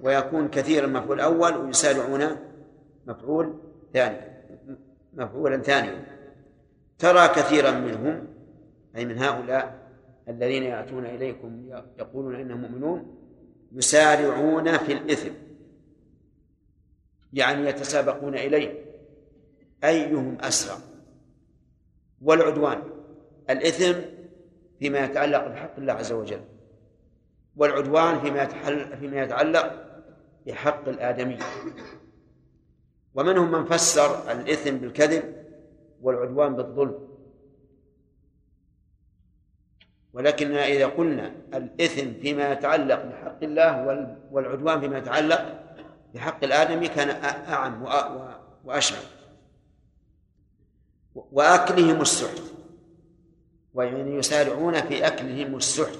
ويكون كثيرا مفعول أول ويسارعون مفعول ثاني مفعولا ثانيا. ترى كثيرا منهم أي من هؤلاء الذين يأتون إليكم يقولون إنهم مؤمنون يسارعون في الإثم يعني يتسابقون إليه أيهم أسرع؟ والعدوان الإثم فيما يتعلق بحق الله عز وجل والعدوان فيما فيما يتعلق بحق الآدمي. ومنهم من فسر الإثم بالكذب والعدوان بالظلم. ولكننا إذا قلنا الإثم فيما يتعلق بحق الله والعدوان فيما يتعلق بحق الآدمي كان أعم وأشمل. وأكلهم السحت. ويعني يسارعون في أكلهم السحت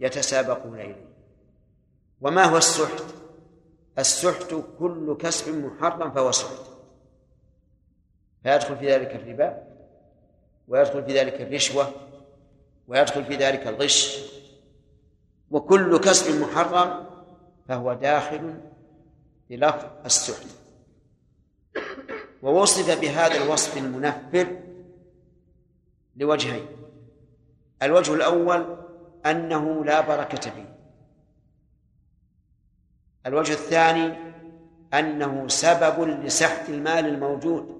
يتسابقون إليه. وما هو السحت؟ السحت كل كسب محرم فهو سحت. فيدخل في ذلك الربا ويدخل في ذلك الرشوة ويدخل في ذلك الغش. وكل كسب محرم فهو داخل بلفظ السحت. ووصف بهذا الوصف المنفر لوجهين. الوجه الأول أنه لا بركة فيه. الوجه الثاني أنه سبب لسحت المال الموجود.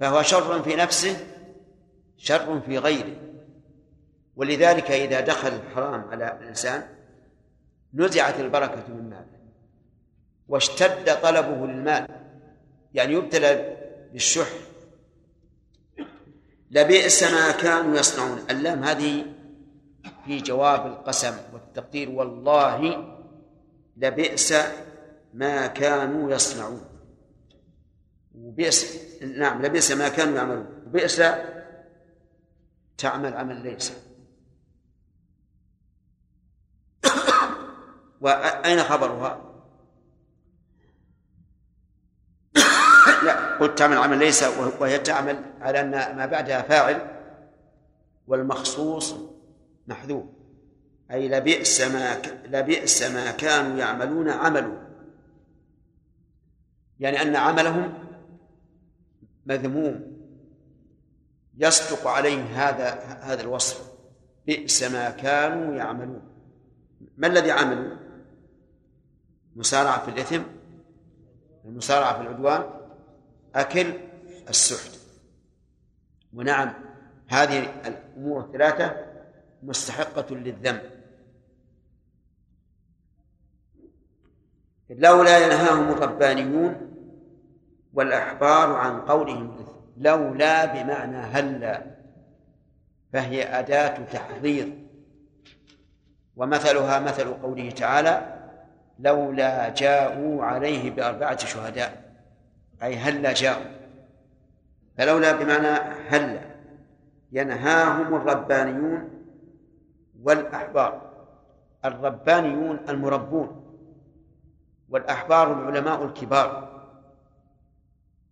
فهو شر في نفسه شر في غيره. ولذلك إذا دخل الحرام على الإنسان نزعت البركة من ماله. واشتد طلبه للمال. يعني يبتلى بالشح. لبئس ما كانوا يصنعون. اللام هذه في جواب القسم والتقدير. والله لبئس ما كانوا يصنعون. وبئس نعم لبئس ما كانوا يعملون. وبئس تعمل عمل ليس. وأين خبرها؟ لا قلت تعمل عمل ليس وهي تعمل على أن ما بعدها فاعل والمخصوص محذوف. أي لبئس ما لبئس ما كانوا يعملون عملوا. يعني أن عملهم مذموم. يصدق عليه هذا هذا الوصف. بئس ما كانوا يعملون. ما الذي عملوا؟ مسارعة في الإثم المسارعة في العدوان أكل السحت. ونعم هذه الأمور الثلاثة مستحقة للذم. لولا ينهاهم الربانيون والأحبار عن قولهم لولا بمعنى هلا فهي أداة تحضير. ومثلها مثل قوله تعالى لولا جاءوا عليه بأربعة شهداء. أي هلا جاءوا. فلولا بمعنى هلا ينهاهم الربانيون والأحبار. الربانيون المربون والأحبار العلماء الكبار.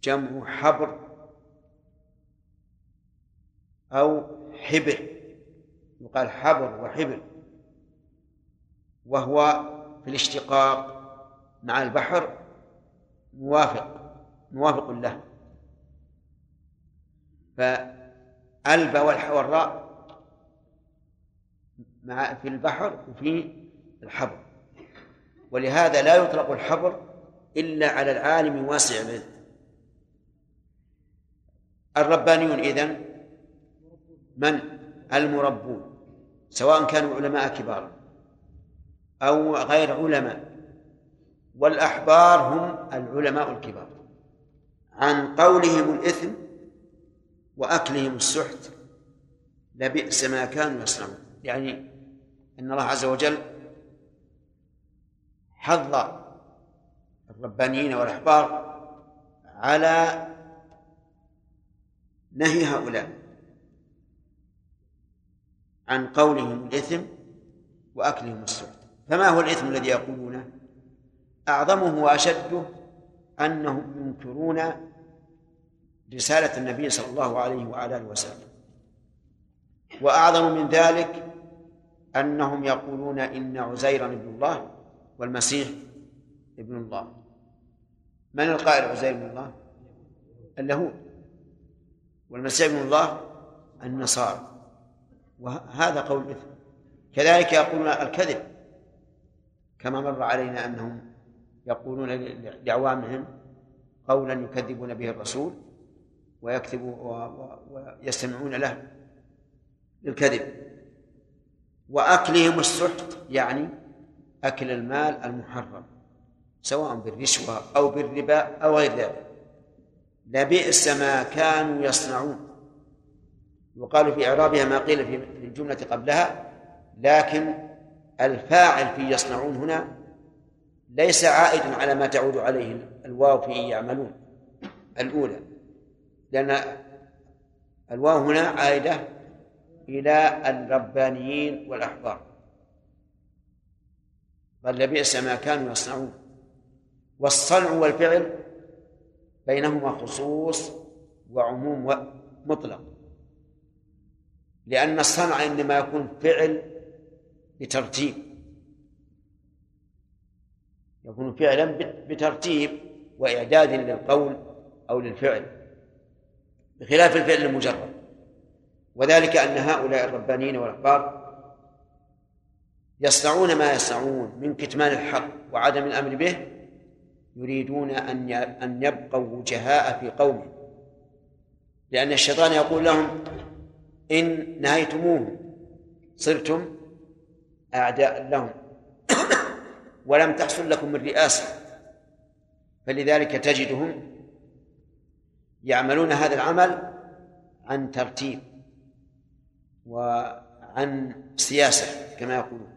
جمع حبر أو حبر يقال حبر وحبر. وهو في الاشتقاق مع البحر موافق. موافق له. فألب والراء مع في البحر وفي الحبر. ولهذا لا يطلق الحبر إلا على العالم واسع العلم الربانيون إذن من؟ المربون سواء كانوا علماء كبارا أو غير علماء. والأحبار هم العلماء الكبار. عن قولهم الإثم وأكلهم السحت لبئس ما كانوا يصنعون. يعني أن الله عز وجل حض الربانيين والأحبار على نهي هؤلاء عن قولهم الإثم وأكلهم السحت. فما هو الإثم الذي يقولونه؟ أعظمه وأشده أنهم ينكرون رسالة النبي صلى الله عليه وعلى آله وسلم. وأعظم من ذلك أنهم يقولون إن عزيرا ابن الله والمسيح ابن الله. من القائل عزير ابن الله؟ اليهود. والمسيح ابن الله النصارى. وهذا قول مثل كذلك يقولون الكذب. كما مر علينا أنهم يقولون لأعوامهم قولا يكذبون به الرسول ويكذب ويستمعون له للكذب. وأكلهم السحت يعني أكل المال المحرم سواء بالرشوة أو بالربا أو غير ذلك. لبئس ما كانوا يصنعون. يقال في إعرابها ما قيل في الجملة قبلها لكن الفاعل في يصنعون هنا ليس عائدا على ما تعود عليه الواو في يعملون. الأولى. لأن الواو هنا عائدة إلى الربانيين والأحبار. بل لبئس ما كانوا يصنعون. والصنع والفعل بينهما خصوص وعموم مطلق. لأن الصنع إنما يكون فعل بترتيب يكون فعلا بترتيب وإعداد للقول أو للفعل بخلاف الفعل المجرد. وذلك أن هؤلاء الربانيين والأحبار يصنعون ما يصنعون من كتمان الحق وعدم الأمر به يريدون أن أن يبقوا وجهاء في قومهم. لأن الشيطان يقول لهم إن نهيتموه صرتم أعداء لهم. ولم تحصل لكم من رئاسة. فلذلك تجدهم يعملون هذا العمل عن ترتيب وعن سياسة كما يقولون.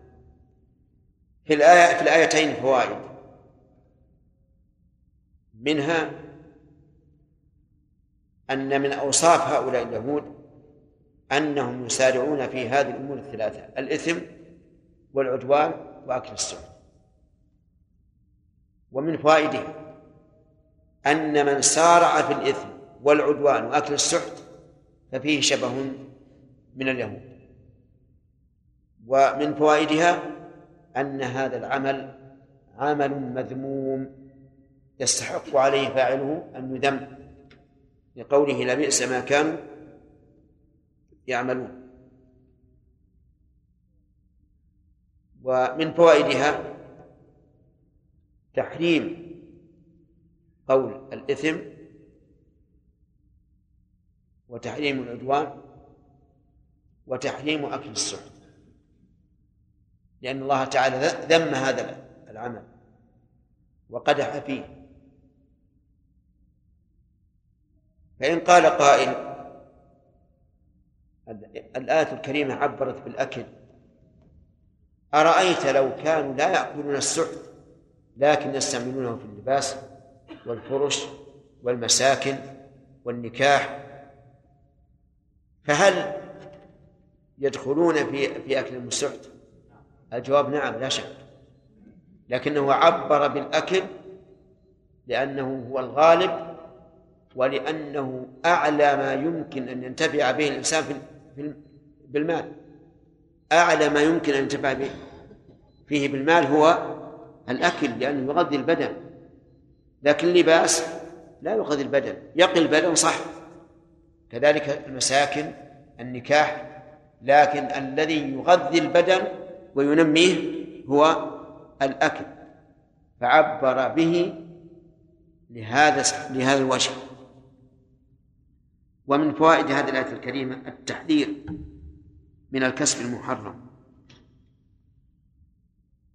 في الآية في الآيتين فوائد. منها أن من أوصاف هؤلاء اليهود أنهم يسارعون في هذه الأمور الثلاثة الإثم والعدوان وأكل السحت ومن فوائده أن من سارع في الإثم والعدوان وأكل السحت ففيه شبه من اليهود. ومن فوائدها أن هذا العمل عمل مذموم يستحق عليه فاعله أن يذم لقوله لبئس ما كانوا يعملون. ومن فوائدها تحريم قول الإثم وتحريم العدوان وتحريم أكل السحت. لأن الله تعالى ذم هذا العمل وقدح فيه. فإن قال قائل الآية الكريمة عبرت بالأكل. أرأيت لو كانوا لا يأكلون السحت لكن يستعملونه في اللباس والفرش والمساكن والنكاح. فهل يدخلون في في أكل السحت الجواب نعم لا شك. لكنه عبر بالأكل لأنه هو الغالب ولأنه أعلى ما يمكن أن ينتفع به الإنسان في بالمال. أعلى ما يمكن أن ينتفع به فيه بالمال هو الأكل لأنه يغذي البدن. لكن اللباس لا يغذي البدن. يقي البدن صح. كذلك المساكن النكاح. لكن الذي يغذي البدن وينميه هو الأكل. فعبر به لهذا لهذا الوجه. ومن فوائد هذه الآية الكريمة التحذير من الكسب المحرم.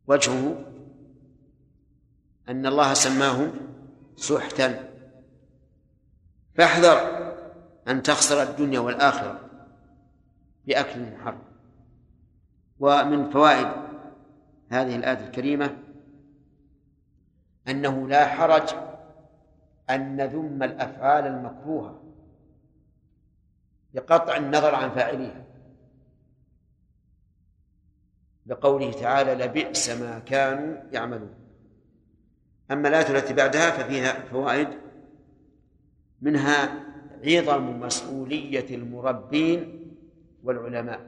وجهه أن الله سماه سحتا. فاحذر أن تخسر الدنيا والآخرة بأكل المحرم ومن فوائد هذه الآية الكريمة أنه لا حرج أن نذم الأفعال المكروهة بقطع النظر عن فاعليها. لقوله تعالى لبئس ما كانوا يعملون. أما الآية التي بعدها ففيها فوائد منها عظم مسؤولية المربين والعلماء.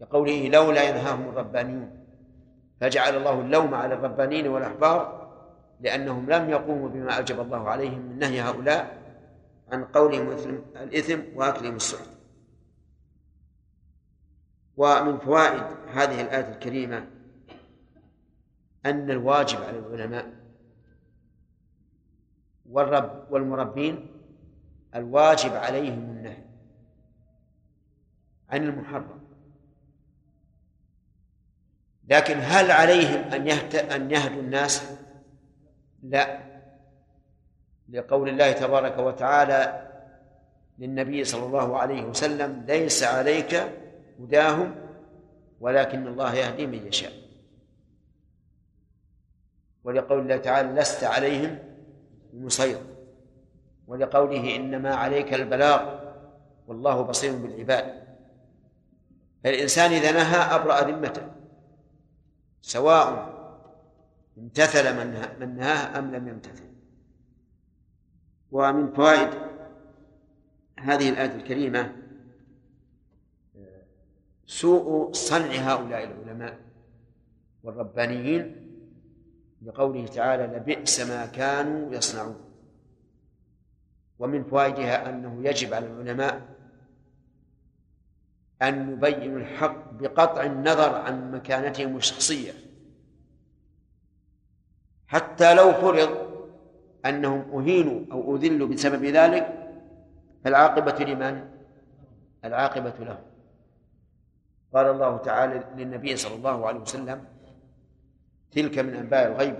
لقوله لولا ينهاهم الربانيون فجعل الله اللوم على الربانيين والأحبار لأنهم لم يقوموا بما أوجب الله عليهم من نهي هؤلاء عن قولهم الإثم وأكلهم السحت. ومن فوائد هذه الآية الكريمة أن الواجب على العلماء والرب والمربين الواجب عليهم النهي عن المحرم. لكن هل عليهم أن أن يهدوا الناس؟ لا. لقول الله تبارك وتعالى للنبي صلى الله عليه وسلم ليس عليك هداهم ولكن الله يهدي من يشاء. ولقول الله تعالى لست عليهم بمسيطر ولقوله إنما عليك البلاغ والله بصير بالعباد. الانسان إذا نهى أبرأ ذمته سواء امتثل من نهاه أم لم يمتثل. ومن فوائد هذه الآية الكريمة سوء صنع هؤلاء العلماء والربانيين لقوله تعالى لبئس ما كانوا يصنعون. ومن فوائدها أنه يجب على العلماء أن يبينوا الحق بقطع النظر عن مكانتهم الشخصية. حتى لو فرض أنهم أهينوا أو أذلوا بسبب ذلك فالعاقبة لمن؟ العاقبة لهم. قال الله تعالى للنبي صلى الله عليه وسلم تلك من أنباء الغيب.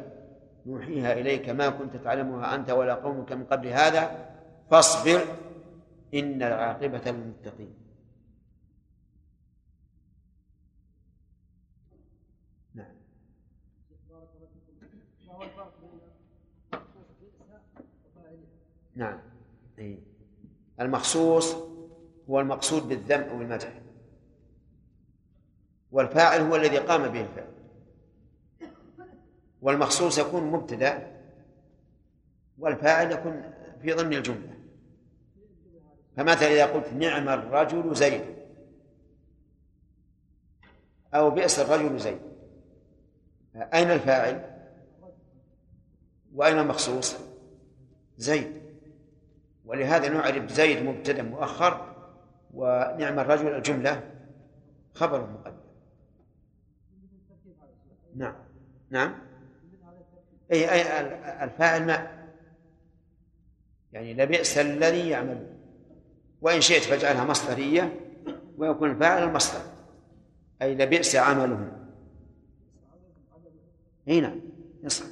نوحيها إليك ما كنت تعلمها أنت ولا قومك من قبل هذا. فاصبر إن العاقبة للمتقين. نعم. إيه. المخصوص هو المقصود بالذم أو المدح والفاعل هو الذي قام به الفعل. والمخصوص يكون مبتدأ والفاعل يكون في ضمن الجملة. فمثلا إذا قلت نعم الرجل زيد أو بئس الرجل زيد أين الفاعل؟ وأين المخصوص؟ زيد. ولهذا نعرف زيد مبتدأ مؤخر ونعم الرجل الجملة خبر مقدم. نعم. نعم؟ اي اي الفاعل ما. يعني لبئس الذي يعمل. وإن شئت فاجعلها مصدرية ويكون الفاعل المصدر. أي لبئس عملهم اي نعم يصح.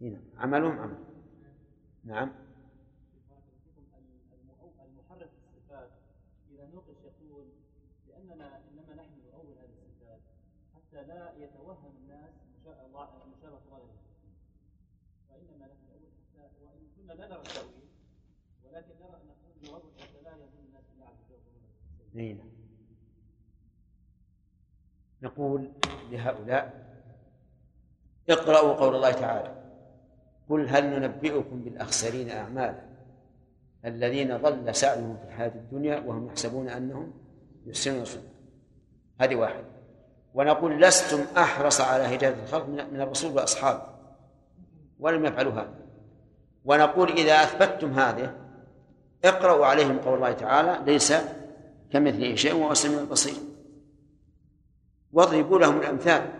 نعم عملهم عمل. نعم. نعم نقول لهؤلاء اقرأوا قول الله تعالى قل هل ننبئكم بالأخسرين أعمالا؟ الذين ضل سعيهم في الحياة الدنيا وهم يحسبون أنهم يحسنون صنعا هذه واحدة ونقول لستم أحرص على هداية الخلق من الرسول وأصحابه. ولم يفعلوا هذا. ونقول إذا أثبتتم هذه اقرأوا عليهم قول الله تعالى ليس كمثله شيء وهو السميع البصير واضربوا لهم الأمثال.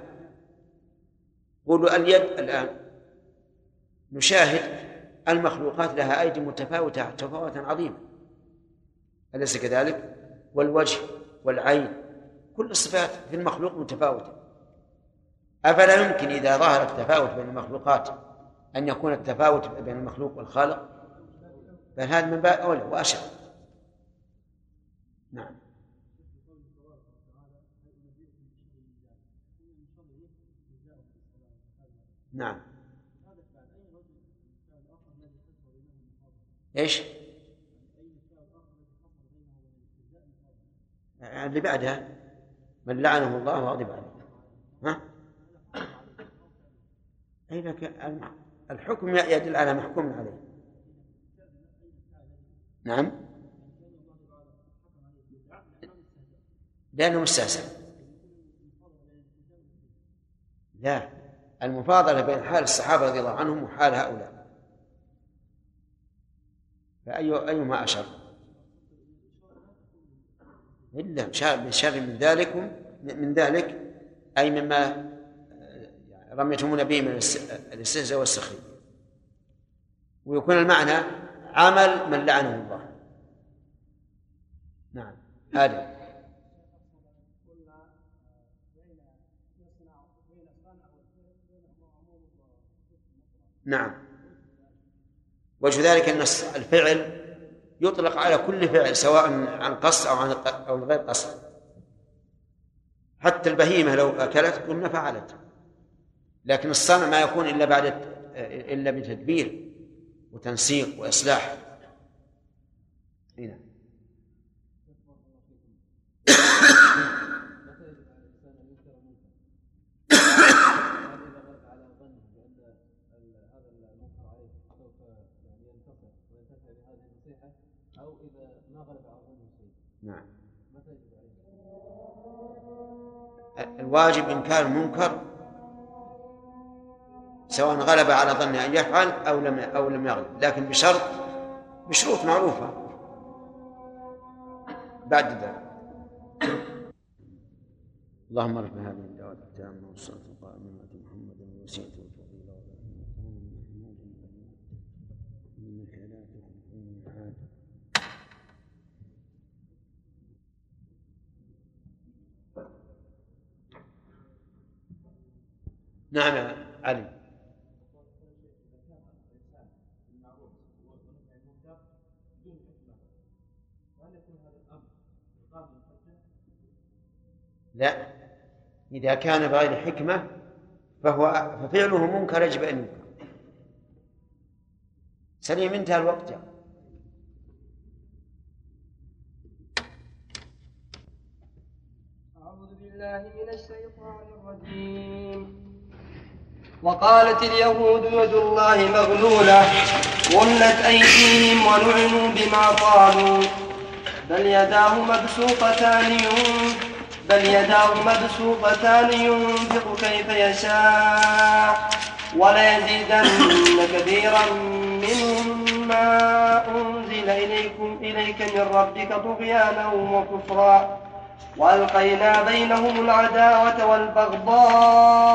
قولوا اليد الآن. نشاهد المخلوقات لها أيدي متفاوتة تفاوتا عظيما. أليس كذلك؟ والوجه والعين كل الصفات في المخلوق متفاوتة. أفلا يمكن إذا ظهر التفاوت بين المخلوقات أن يكون التفاوت بين المخلوق والخالق؟ بل هذا من باب أولى وأشد نعم. نعم. إيش؟ اللي بعدها. من لعنه الله وغضب عليه. ها؟ أي لك الحكم يدل على محكوم عليه. نعم. لأنه مستهزئ لا المفاضلة بين حال الصحابة رضي الله عنهم وحال هؤلاء. فأي أيهما أشر؟ إلا بشر من ذلك من ذلك أي مما رميتمون به من الاستهزاء والسخرية. ويكون المعنى عمل من لعنه الله. نعم. هذا نعم. وجه ذلك أن الفعل يطلق على كل فعل سواء عن قصد أو عن أو غير قصد. حتى البهيمة لو أكلت قلنا فعلت. لكن الصنع ما يكون إلا بعد إلا بتدبير وتنسيق وإصلاح. هنا نعم. الواجب إنكار المنكر سواء غلب على ظن أن يفعل أو لم أو لم يغلب لكن بشرط بشروط معروفة. بعد ذلك. اللهم رب هذه الدعوة التامة والصلاة القائمة على محمد وسيلة نعم يا علي. لا. إذا كان بغير حكمة فهو ففعله منكر يجب أن ينكر. سليم انتهى الوقت جاء. أعوذ بالله من الشيطان الرجيم. وقالت اليهود يد الله مغلولة غلت أيديهم ولعنوا بما قالوا. بل يداه مبسوطتان بل يداه مبسوطتان ينفق كيف يشاء وليزيدن كثيرا منهم ما أنزل إليكم إليك من ربك طغيانا وكفرا. وألقينا بينهم العداوة والبغضاء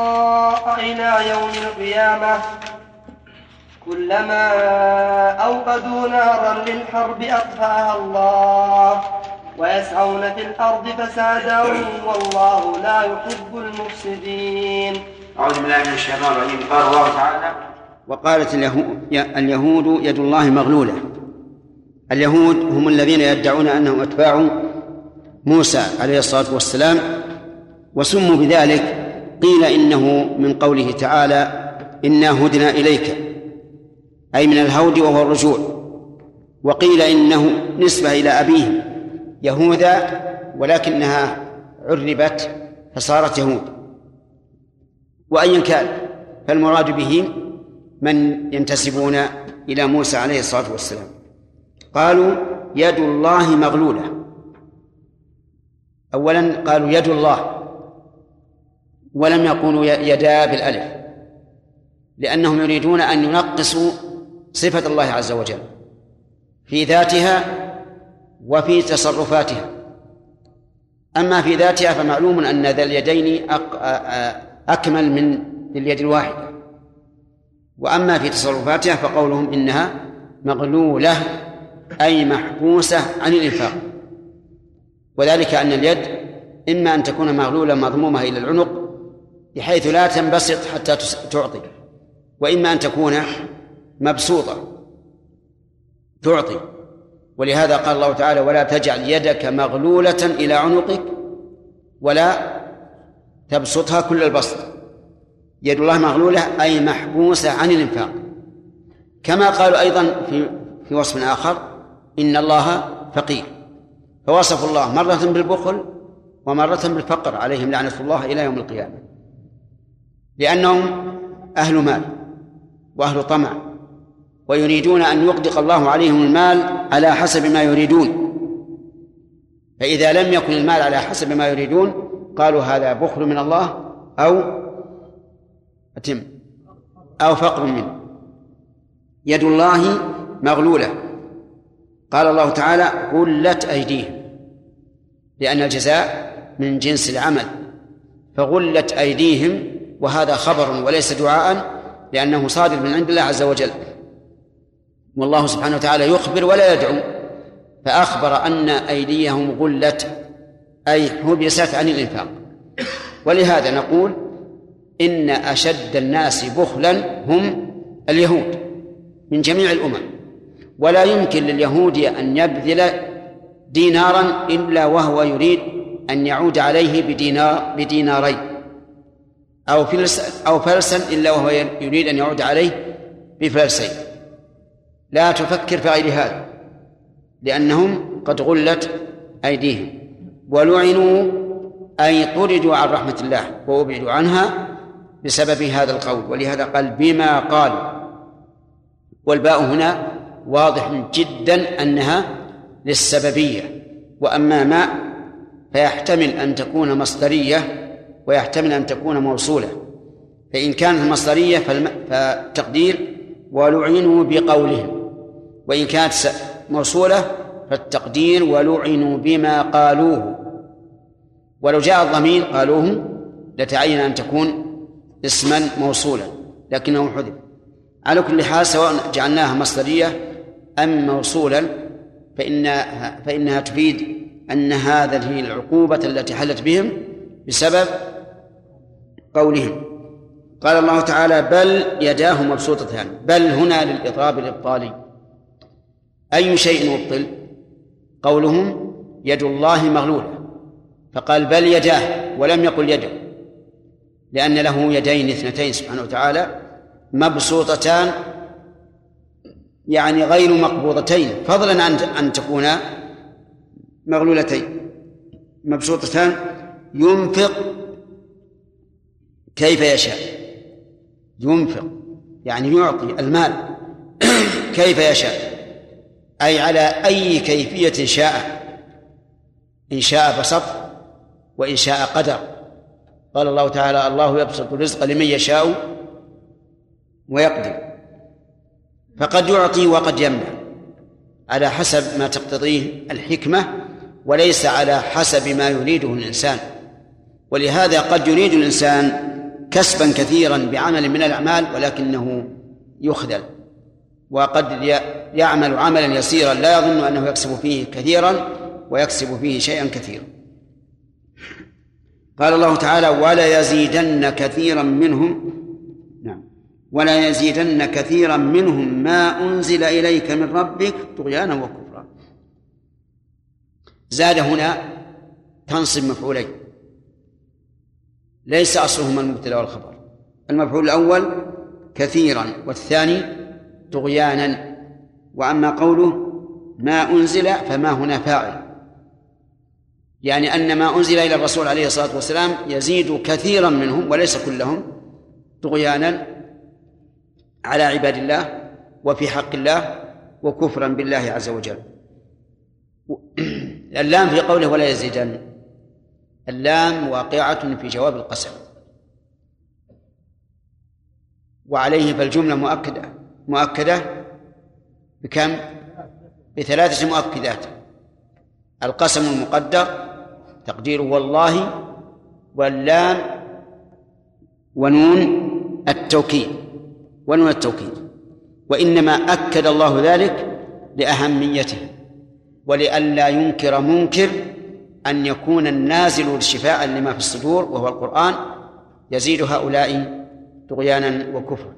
إلى يوم القيامة. كلما أوقدوا نارا للحرب أطفأها الله ويسعون في الأرض فسادا والله لا يحب المفسدين. أعوذ بالله من الشيطان الرجيم. قال الله تعالى وقالت اليهود, اليهود يد الله مغلولة. اليهود هم الذين يدعون أنهم أتباع موسى عليه الصلاة والسلام وسموا بذلك قيل إنه من قوله تعالى إنا هدنا إليك أي من الهود وهو الرجوع وقيل إنه نسبة إلى أبيه يهوذا ولكنها عربت فصارت يهود. وأيا كان فالمراد به من ينتسبون إلى موسى عليه الصلاة والسلام. قالوا يد الله مغلولة أولا قالوا يد الله ولم يقولوا يدا بالألف لأنهم يريدون أن ينقصوا صفة الله عز وجل في ذاتها وفي تصرفاتها. أما في ذاتها فمعلوم أن ذا اليدين أكمل من اليد الواحدة. وأما في تصرفاتها فقولهم إنها مغلولة أي محبوسة عن الإنفاق. وذلك أن اليد إما أن تكون مغلولة مضمومة إلى العنق بحيث لا تنبسط حتى تعطي وإما أن تكون مبسوطة تعطي. ولهذا قال الله تعالى ولا تجعل يدك مغلولة إلى عنقك ولا تبسطها كل البسط. يد الله مغلولة أي محبوسة عن الإنفاق. كما قالوا أيضا في في وصف آخر إن الله فقير. فوصفوا الله مرة بالبخل ومرة بالفقر عليهم لعنة الله إلى يوم القيامة. لأنهم أهل مال وأهل طمع ويريدون أن يغدق الله عليهم المال على حسب ما يريدون. فإذا لم يكن المال على حسب ما يريدون قالوا هذا بخل من الله أو أتم أو فقر منه. يد الله مغلولة. قال الله تعالى غلت أيديهم لأن الجزاء من جنس العمل فغلت أيديهم وهذا خبر وليس دعاء لأنه صادر من عند الله عز وجل. والله سبحانه وتعالى يخبر ولا يدعو فأخبر أن أيديهم غلت أي حبست عن الإنفاق. ولهذا نقول إن أشد الناس بخلا هم اليهود من جميع الأمم. ولا يمكن لليهود أن يبذل دينارا إلا وهو يريد أن يعود عليه بدينار بدينارين. أو فلس أو فلسا إلا وهو يريد أن يعود عليه بفلسين. لا تفكر في غير هذا لأنهم قد غلت أيديهم. ولعنوا أي طردوا عن رحمة الله وأبعدوا عنها بسبب هذا القول. ولهذا قال بما قالوا والباء هنا واضح جدا أنها للسببية. وأما ما فيحتمل أن تكون مصدرية ويحتمل أن تكون موصولة. فإن كانت مصدرية فالتقدير ولعنوا بقولهم. وإن كانت موصولة فالتقدير ولعنوا بما قالوه. ولو جاء الضمير قالوه لتعين أن تكون اسما موصولا لكنه حذف. على كل حال سواء جعلناها مصدرية أم موصولا فإنها فإنها تفيد أن هذه العقوبة التي حلت بهم بسبب قولهم. قال الله تعالى بل يداه مبسوطتان بل هنا للإضراب الإبطالي أي شيء مبطل؟ قولهم يد الله مغلولة. فقال بل يداه. ولم يقل يده لأن له يدين اثنتين سبحانه وتعالى مبسوطتان يعني غير مقبوضتين. فضلا عن أن تكونا مغلولتين. مبسوطتان. ينفق كيف يشاء. ينفق. يعني يعطي المال كيف يشاء. أي على أي كيفية شاء. إن شاء بسط وإن شاء قدر. قال الله تعالى الله يبسط الرزق لمن يشاء ويقدر. فقد يعطي وقد يمنع. على حسب ما تقتضيه الحكمة وليس على حسب ما يريده الإنسان. ولهذا قد يريد الإنسان كسبا كثيرا بعمل من الأعمال ولكنه يخذل. وقد يعمل عملا يسيرا لا يظن أنه يكسب فيه كثيرا ويكسب فيه شيئا كثيرا. قال الله تعالى ولا يزيدن كثيرا منهم ولا يزيدن كثيرا منهم ما أنزل إليك من ربك طغيانا وكفرا. زاد هنا تنصب مفعولين. ليس أصلهما المبتدأ والخبر. المفعول الأول كثيرا والثاني طغيانا. وأما قوله ما أنزل فما هنا فاعل. يعني أن ما أنزل إلى الرسول عليه الصلاة والسلام يزيد كثيرا منهم وليس كلهم طغيانا على عباد الله وفي حق الله وكفرا بالله عز وجل. اللام في قوله ولا يزيدن. اللام واقعة في جواب القسم. وعليه فالجملة مؤكدة. مؤكدة بكم؟ بثلاثة مؤكدات. القسم المقدر تقديره والله واللام ونون التوكيد. ونون التوكيد. وإنما أكد الله ذلك لأهميته ولئلا ينكر منكر أن يكون النازل شفاء لما في الصدور وهو القرآن يزيد هؤلاء طغيانا وكفرا.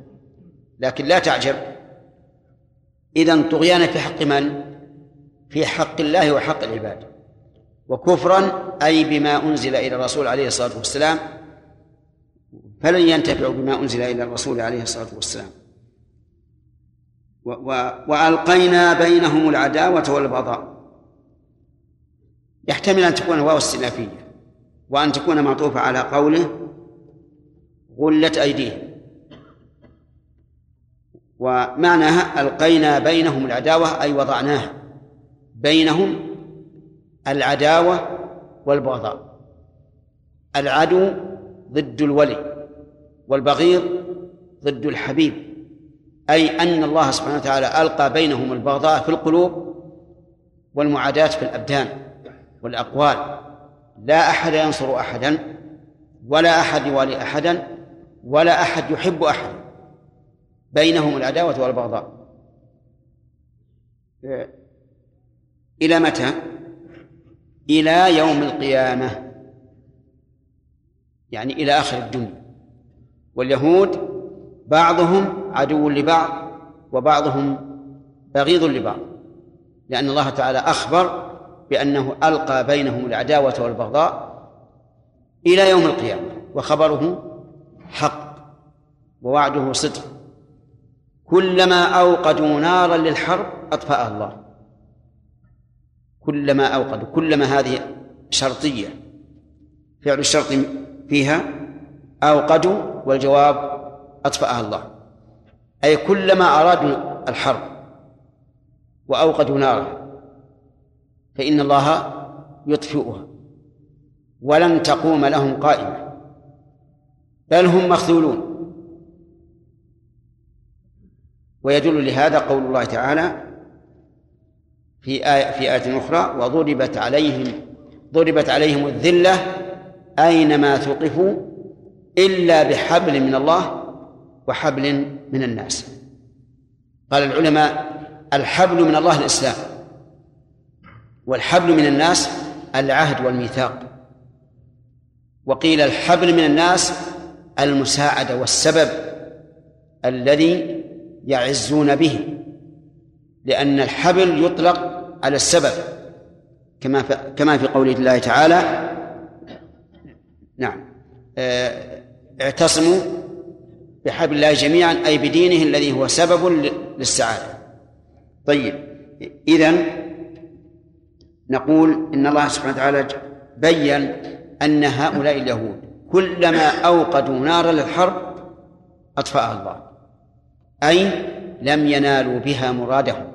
لكن لا تعجب. إذا طغيانا في حق من؟ في حق الله وحق العباد. وكفرا أي بما أنزل إلى الرسول عليه الصلاة والسلام فلن ينتفعوا بما أنزل إلى الرسول عليه الصلاة والسلام. و و وألقينا بينهم العداوة والبغضاء. يحتمل أن تكون واو استئنافية وأن تكون معطوفة على قوله غلت أيديهم. ومعناها ألقينا بينهم العداوة أي وضعناها بينهم العداوة والبغضاء. العدو ضد الولي. والبغيض ضد الحبيب أي أن الله سبحانه وتعالى ألقى بينهم البغضاء في القلوب والمعاداة في الأبدان والأقوال. لا أحد ينصر أحدا ولا أحد يوالي أحدا ولا أحد يحب أحدا بينهم العداوة والبغضاء. إلى متى؟ إلى يوم القيامة يعني إلى آخر الدنيا. واليهود بعضهم عدو لبعض وبعضهم بغيض لبعض لأن الله تعالى أخبر بأنه ألقى بينهم العداوة والبغضاء إلى يوم القيامة وخبره حق ووعده صدق. كلما أوقدوا نارا للحرب أطفأها الله. كلما أوقدوا كلما هذه شرطية فعل الشرط فيها أوقدوا والجواب أطفأها الله. أي كلما أرادوا الحرب وأوقدوا نارا فإن الله يطفئها ولن تقوم لهم قائمة بل هم مخذولون. ويدل لهذا قول الله تعالى في آية في آية أخرى وضربت عليهم ضربت عليهم الذلة أينما ثقفوا إلا بحبل من الله وحبل من الناس. قال العلماء الحبل من الله الإسلام والحبل من الناس العهد والميثاق. وقيل الحبل من الناس المساعدة والسبب الذي يعزون به لأن الحبل يطلق على السبب كما كما في قول الله تعالى نعم آه، اعتصموا بحبل الله جميعا أي بدينه الذي هو سبب للسعادة. طيب إذن نقول إن الله سبحانه وتعالى بين أن هؤلاء اليهود كلما أوقدوا نارا للحرب أطفأها الله. أي لم ينالوا بها مرادهم.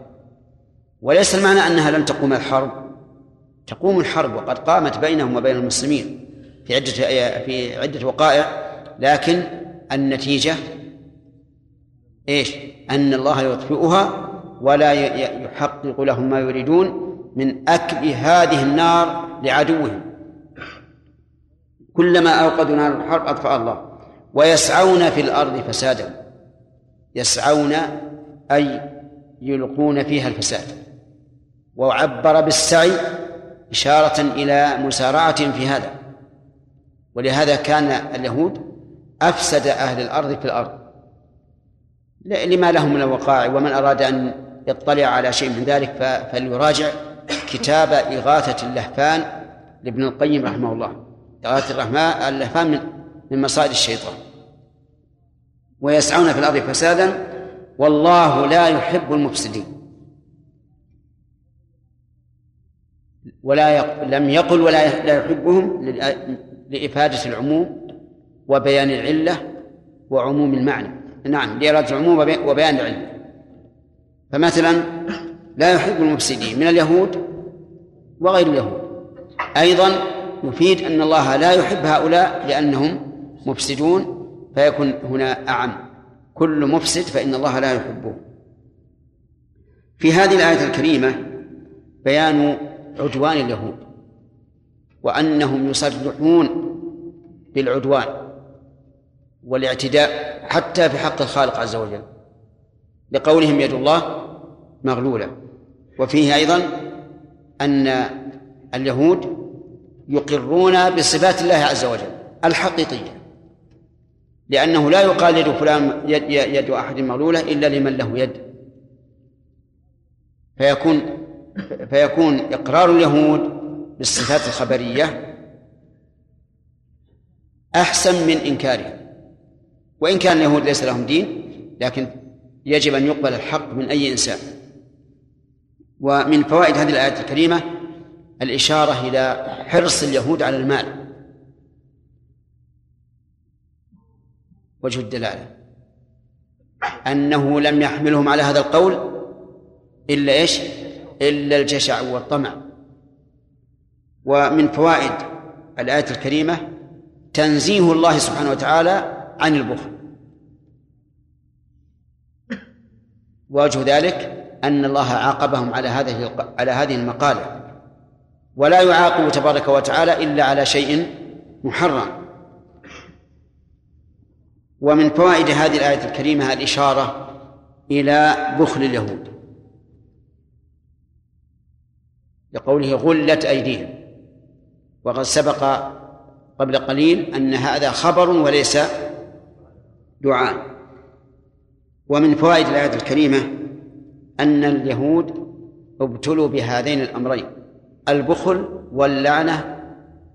وليس المعنى أنها لن تقوم الحرب. تقوم الحرب وقد قامت بينهم وبين المسلمين في عدة في عدة وقائع. لكن النتيجة إيش؟ أن الله يطفئها ولا يحقق لهم ما يريدون من أكل هذه النار لعدوهم. كلما أوقدوا نار الحرب أطفأ الله. ويسعون في الأرض فسادا. يسعون أي يلقون فيها الفساد. وعبر بالسعي إشارة إلى مسارعة في هذا. ولهذا كان اليهود أفسد أهل الأرض في الأرض. لما لهم من الوقائع ومن أراد أن يطلع على شيء من ذلك فليراجع كتاب إغاثة اللهفان لابن القيم رحمه الله. إغاثة الرحمن اللهفان من من مصائد الشيطان. ويسعون في الأرض فسادا والله لا يحب المفسدين. ولا يق... لم يقل ولا لا يحبهم لإفادة العموم. وبيان العلة وعموم المعنى. نعم لإرادة العموم وبيان العلة فمثلا لا يحب المفسدين من اليهود وغير اليهود. أيضا يفيد أن الله لا يحب هؤلاء لأنهم مفسدون فيكون هنا أعم. كل مفسد فإن الله لا يحبه. في هذه الآية الكريمة بيان عدوان اليهود وأنهم يصرحون بالعدوان والاعتداء حتى في حق الخالق عز وجل. لقولهم يد الله مغلولة. وفيه أيضا أن اليهود يقرون بصفات الله عز وجل الحقيقية. لأنه لا يقال يد فلان يد, يد أحد مغلولة إلا لمن له يد. فيكون فيكون إقرار اليهود بالصفات الخبرية أحسن من إنكارها وإن كان اليهود ليس لهم دين لكن يجب أن يقبل الحق من أي إنسان. ومن فوائد هذه الآية الكريمة الإشارة إلى حرص اليهود على المال. وجه الدلالة. أنه لم يحملهم على هذا القول إلا إيش؟ إلا الجشع والطمع. ومن فوائد الآية الكريمة تنزيه الله سبحانه وتعالى عن البخل. وجه ذلك أن الله عاقبهم على هذه على هذه المقالة. ولا يعاقب تبارك وتعالى إلا على شيء محرم. ومن فوائد هذه الآية الكريمة الإشارة إلى بخل اليهود. لقوله غلت أيديهم. وقد سبق قبل قليل أن هذا خبر وليس دعاء. ومن فوائد الآية الكريمة أن اليهود ابتلوا بهذين الأمرين البخل واللعنة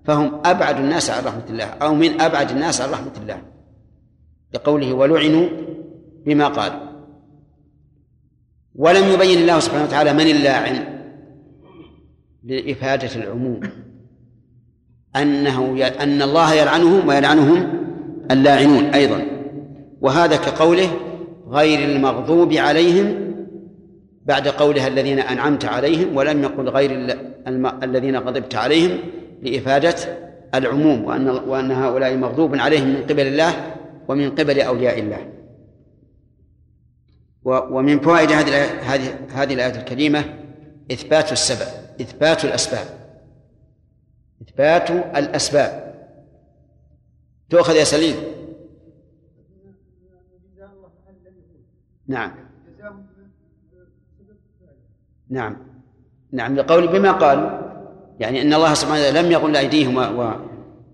فهم أبعد الناس عن رحمة الله أو من أبعد الناس عن رحمة الله لقوله ولعنوا بما قالوا. ولم يبين الله سبحانه وتعالى من اللاعن لإفادة العموم أنه أن الله يلعنهم ويلعنهم اللاعنون أيضا. وهذا كقوله غير المغضوب عليهم بعد قولها الذين أنعمت عليهم ولم يقل غير الذين غضبت عليهم لإفادة العموم وأن وأن هؤلاء مغضوب عليهم من قبل الله ومن قبل أولياء الله. ومن فوائد هذه هذه هذه الآية الكريمة إثبات السبب إثبات الأسباب. إثبات الأسباب. تؤخذ يا سليم. نعم. نعم. نعم لقول بما قال. يعني أن الله سبحانه وتعالى لم يقل أيديهم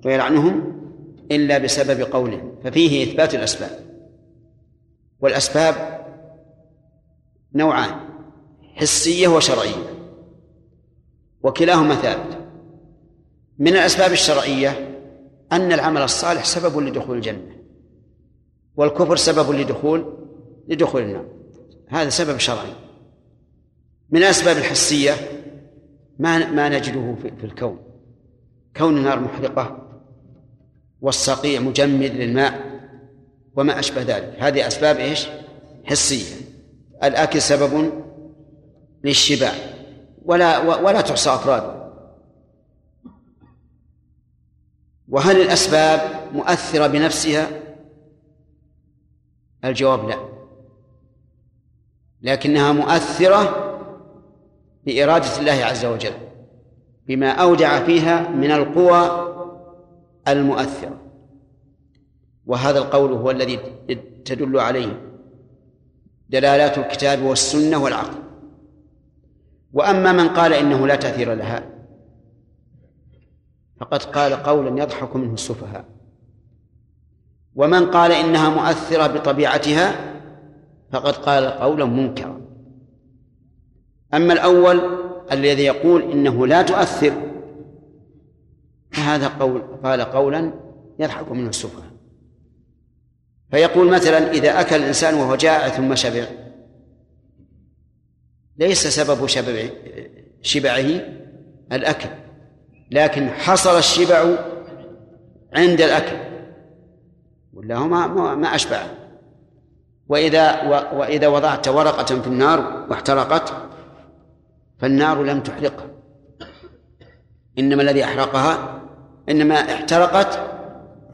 ويلعنهم إلا بسبب قولهم ففيه إثبات الأسباب. والأسباب نوعان حسية وشرعية وكلاهما ثابت. من الأسباب الشرعية أن العمل الصالح سبب لدخول الجنة والكفر سبب لدخول لدخول النار. هذا سبب شرعي. من الأسباب الحسية ما ما نجده في الكون. كون النار محرقة والصقيع مجمد للماء وما أشبه ذلك. هذه أسباب إيش؟ حسية. الأكل سبب للشبع. ولا ولا تحصى أفراده. وهل الأسباب مؤثرة بنفسها؟ الجواب لا. لكنها مؤثرة بإرادة الله عز وجل بما أودع فيها من القوى المؤثرة. وهذا القول هو الذي تدل عليه دلالات الكتاب والسنة والعقل. وأما من قال إنه لا تأثير لها فقد قال قولا يضحك منه السفهاء. ومن قال إنها مؤثرة بطبيعتها فقد قال قولا منكرا. أما الأول الذي يقول إنه لا تؤثر فهذا قول قال قولا يضحك منه السفهاء. فيقول مثلا إذا أكل الإنسان وهو جائع ثم شبع ليس سبب شبع شبعه الأكل لكن حصل الشبع عند الأكل ولا هو ما ما أشبع وإذا وإذا وضعت ورقة في النار واحترقت فالنار لم تحرقها إنما الذي أحرقها إنما احترقت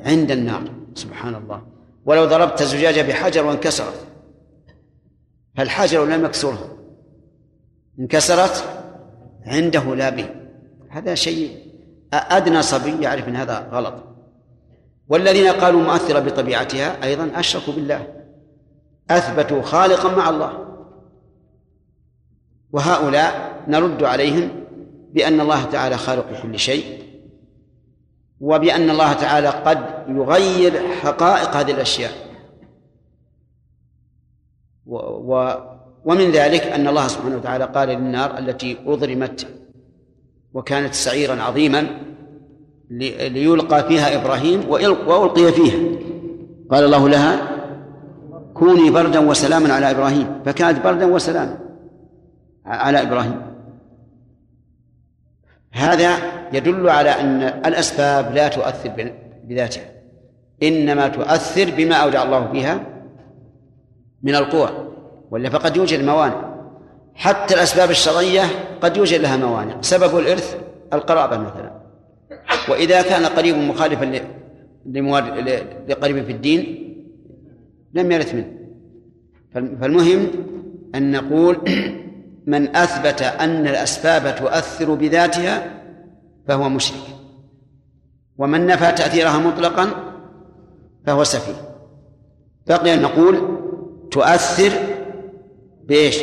عند النار. سبحان الله. ولو ضربت الزجاجة بحجر وانكسرت. فالحجر لم يكسرها انكسرت عنده لا به هذا شيء أدنى صبي يعرف أن هذا غلط. والذين قالوا مؤثرة بطبيعتها أيضا أشركوا بالله. أثبتوا خالقا مع الله. وهؤلاء نرد عليهم بأن الله تعالى خالق كل شيء وبأن الله تعالى قد يغير حقائق هذه الأشياء. و و ومن ذلك أن الله سبحانه وتعالى قال للنار التي أضرمت وكانت سعيرا عظيما ليلقى فيها إبراهيم وألقي فيها. قال الله لها كوني بردا وسلاما على إبراهيم. فكانت بردا وسلاما على إبراهيم. هذا يدل على أن الأسباب لا تؤثر بذاتها. إنما تؤثر بما أودع الله فيها من القوى. ولا فقد يوجد موانع. حتى الأسباب الشرعية قد يوجد لها موانع. سبب الإرث القرابة مثلا. وإذا كان قريب مخالفا لقريب في الدين لم يرث منه. فالمهم أن نقول من أثبت أن الأسباب تؤثر بذاتها فهو مشرك. ومن نفى تأثيرها مطلقا فهو سفيه. بقي أن نقول تؤثر بإيش؟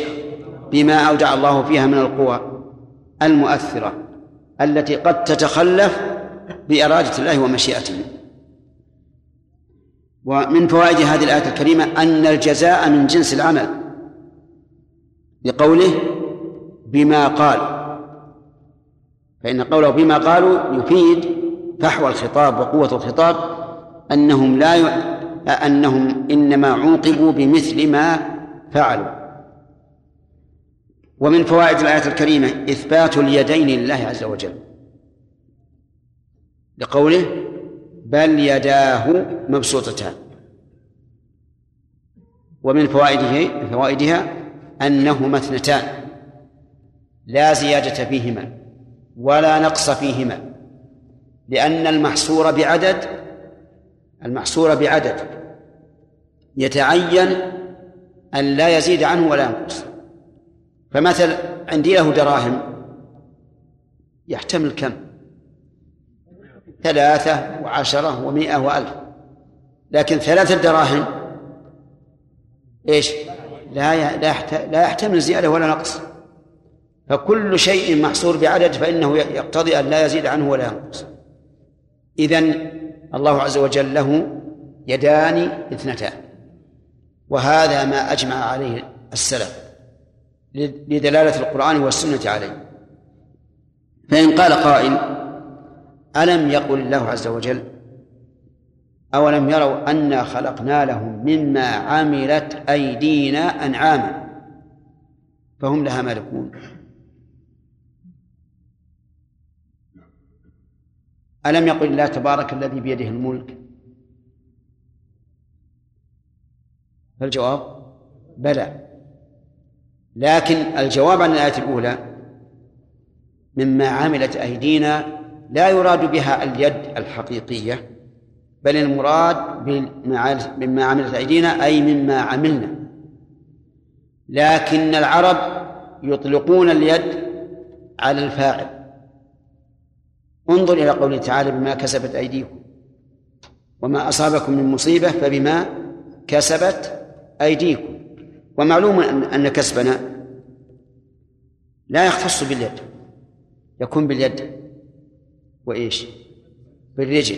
بما أودع الله فيها من القوى المؤثرة التي قد تتخلف بإرادة الله ومشيئته. ومن فوائد هذه الآية الكريمة أن الجزاء من جنس العمل بقوله بما قال فإن قوله بما قالوا يفيد فحوى الخطاب وقوة الخطاب أنهم لا ي... أنهم إنما عوقبوا بمثل ما فعلوا. ومن فوائد الآية الكريمة إثبات اليدين لله عز وجل لقوله بل يداه مبسوطتان. ومن فوائده فوائدها أنهما اثنتان. لا زيادة فيهما ولا نقص فيهما لأن المحصور بعدد المحصور بعدد يتعين أن لا يزيد عنه ولا ينقص. فمثل عندي له دراهم يحتمل كم؟ ثلاثة وعشرة ومائة وألف. لكن ثلاثة دراهم. إيش؟ لا لا يحتمل زيادة ولا نقص. فكل شيء محصور بعدد فإنه يقتضي أن لا يزيد عنه ولا ينقص. إذن الله عز وجل له يدان اثنتان. وهذا ما أجمع عليه السلف لدلالة القرآن والسنة عليه. فإن قال قائل ألم يقل الله عز وجل؟ أولم يروا أنا خلقنا لهم مما عملت أيدينا أنعاما؟ فهم لها مالكون. ألم يقل الله تبارك الذي بيده الملك؟ فالجواب بلى. لكن الجواب عن الآية الأولى مما عملت أيدينا لا يراد بها اليد الحقيقية بل المراد مما عملت أيدينا أي مما عملنا. لكن العرب يطلقون اليد على الفاعل. انظر إلى قوله تعالى بما كسبت أيديكم وما أصابكم من مصيبة فبما كسبت أيديكم. ومعلوم أن كسبنا لا يختص باليد يكون باليد. وإيش؟ بالرجل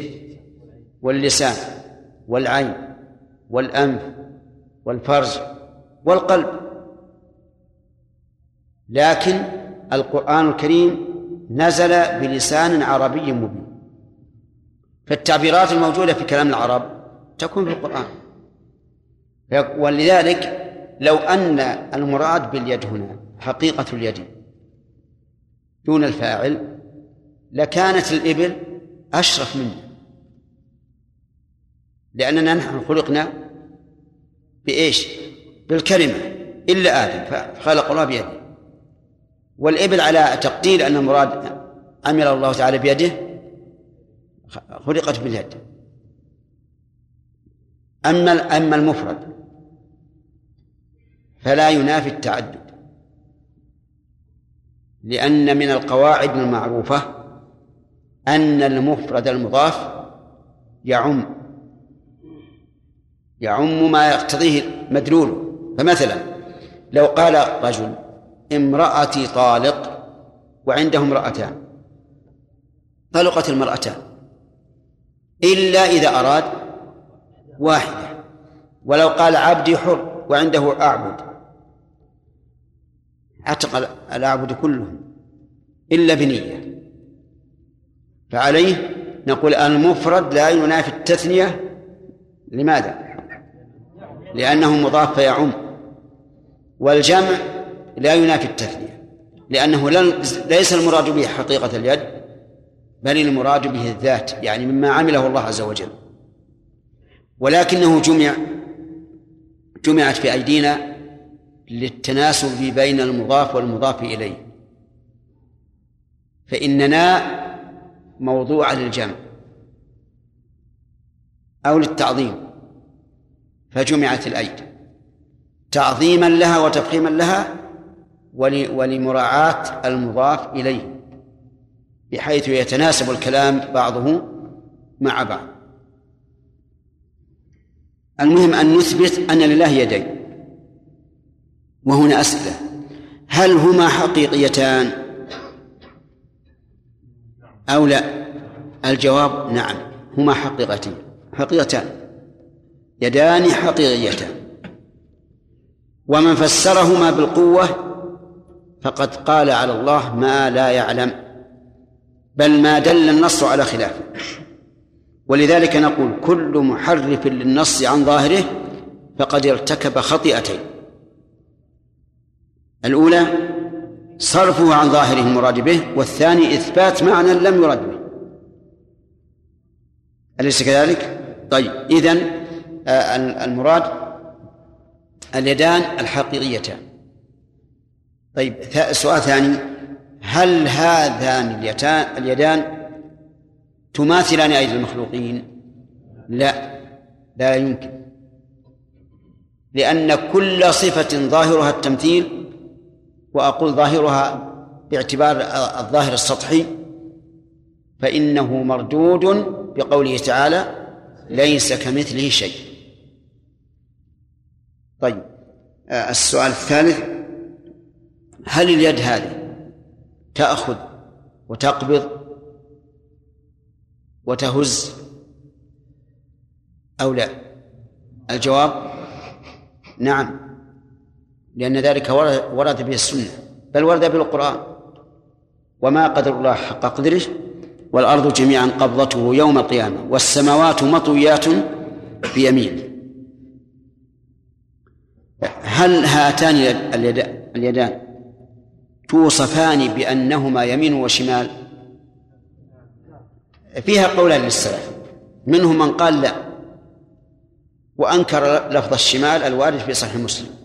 واللسان والعين والأنف والفرج والقلب. لكن القرآن الكريم نزل بلسان عربي مبين. فالتعبيرات الموجودة في كلام العرب تكون في القرآن. ولذلك لو أن المراد باليد هنا حقيقة اليد دون الفاعل لكانت الإبل أشرف منه لأننا نحن خلقنا بإيش؟ بالكلمة. إلا آدم فخلق الله بيده. والإبل على تقدير أن المراد عمل الله تعالى بيده خلقت باليد. أما أما المفرد فلا ينافي التعدد. لأن من القواعد المعروفة أن المفرد المضاف يعم. يعم ما يقتضيه مدلوله فمثلا لو قال رجل امرأتي طالق وعنده امرأتان طلقت المرأتان إلا إذا أراد واحدة. ولو قال عبدي حر وعنده أعبد عتق الأعبد كلهم إلا بنية. فعليه نقول المفرد لا ينافي التثنية. لماذا؟ لأنه مضاف فيعم. والجمع لا ينافي التثنية لأنه ليس المراد به حقيقة اليد بل المراد به الذات يعني مما عمله الله عز وجل. ولكنه جمع جمعت في أيدينا للتناسب بين المضاف والمضاف إليه. فإننا موضوع للجمع أو للتعظيم فجمعت الأيدي. تعظيما لها وتفخيما لها ولمراعاة المضاف إليه بحيث يتناسب الكلام بعضه مع بعض. المهم أن نثبت أن لله يدين وهنا أسئلة. هل هما حقيقيتان؟ أو لا؟ الجواب نعم. هما حقيقتان. حقيقتان. يدان حقيقيتان. ومن فسرهما بالقوة فقد قال على الله ما لا يعلم بل ما دل النص على خلافه. ولذلك نقول كل محرف للنص عن ظاهره فقد ارتكب خطيئتين. الأولى صرفه عن ظاهره المراد به والثاني إثبات معنى لم يرد به. أليس كذلك؟ طيب إذن آه، المراد اليدان الحقيقيتان. طيب سؤال ثاني. هل هذان اليدان تماثلان أيدي المخلوقين؟ لا لا يمكن. لأن كل صفة ظاهرها التمثيل وأقول ظاهرها باعتبار الظاهر السطحي فإنه مردود بقوله تعالى ليس كمثله شيء. طيب السؤال الثالث هل اليد هذه تأخذ وتقبض وتهز أو لا؟ الجواب نعم. لأن ذلك ورد به السنة بل ورد به القرآن وما قدر الله حق قدره والأرض جميعا قبضته يوم القيامة والسماوات مطويات بيمينه هل هاتان اليدان؟ توصفان بأنهما يمين وشمال؟ فيها قولان للسلف. منهم من قال لا وأنكر لفظ الشمال الوارد في صحيح مسلم.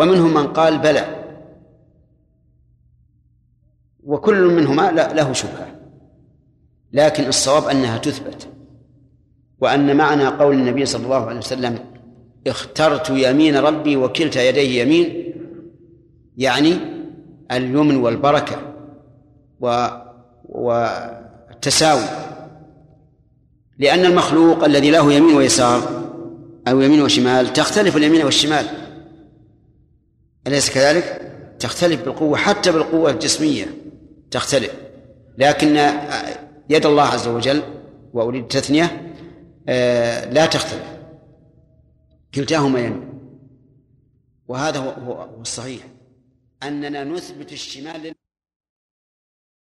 ومنهم من قال بلى. وكل منهما له شبهة. لكن الصواب أنها تثبت. وأن معنى قول النبي صلى الله عليه وسلم اخترت يمين ربي وكلتا يديه يمين يعني اليمن والبركة والتساوي. لأن المخلوق الذي له يمين ويسار أو يمين وشمال تختلف اليمين والشمال. أليس كذلك؟ تختلف بالقوة حتى بالقوة الجسمية تختلف. لكن يد الله عز وجل وأريد التثنية آه، لا تختلف. كلتاهما يمين وهذا هو الصحيح. أننا نثبت الشمال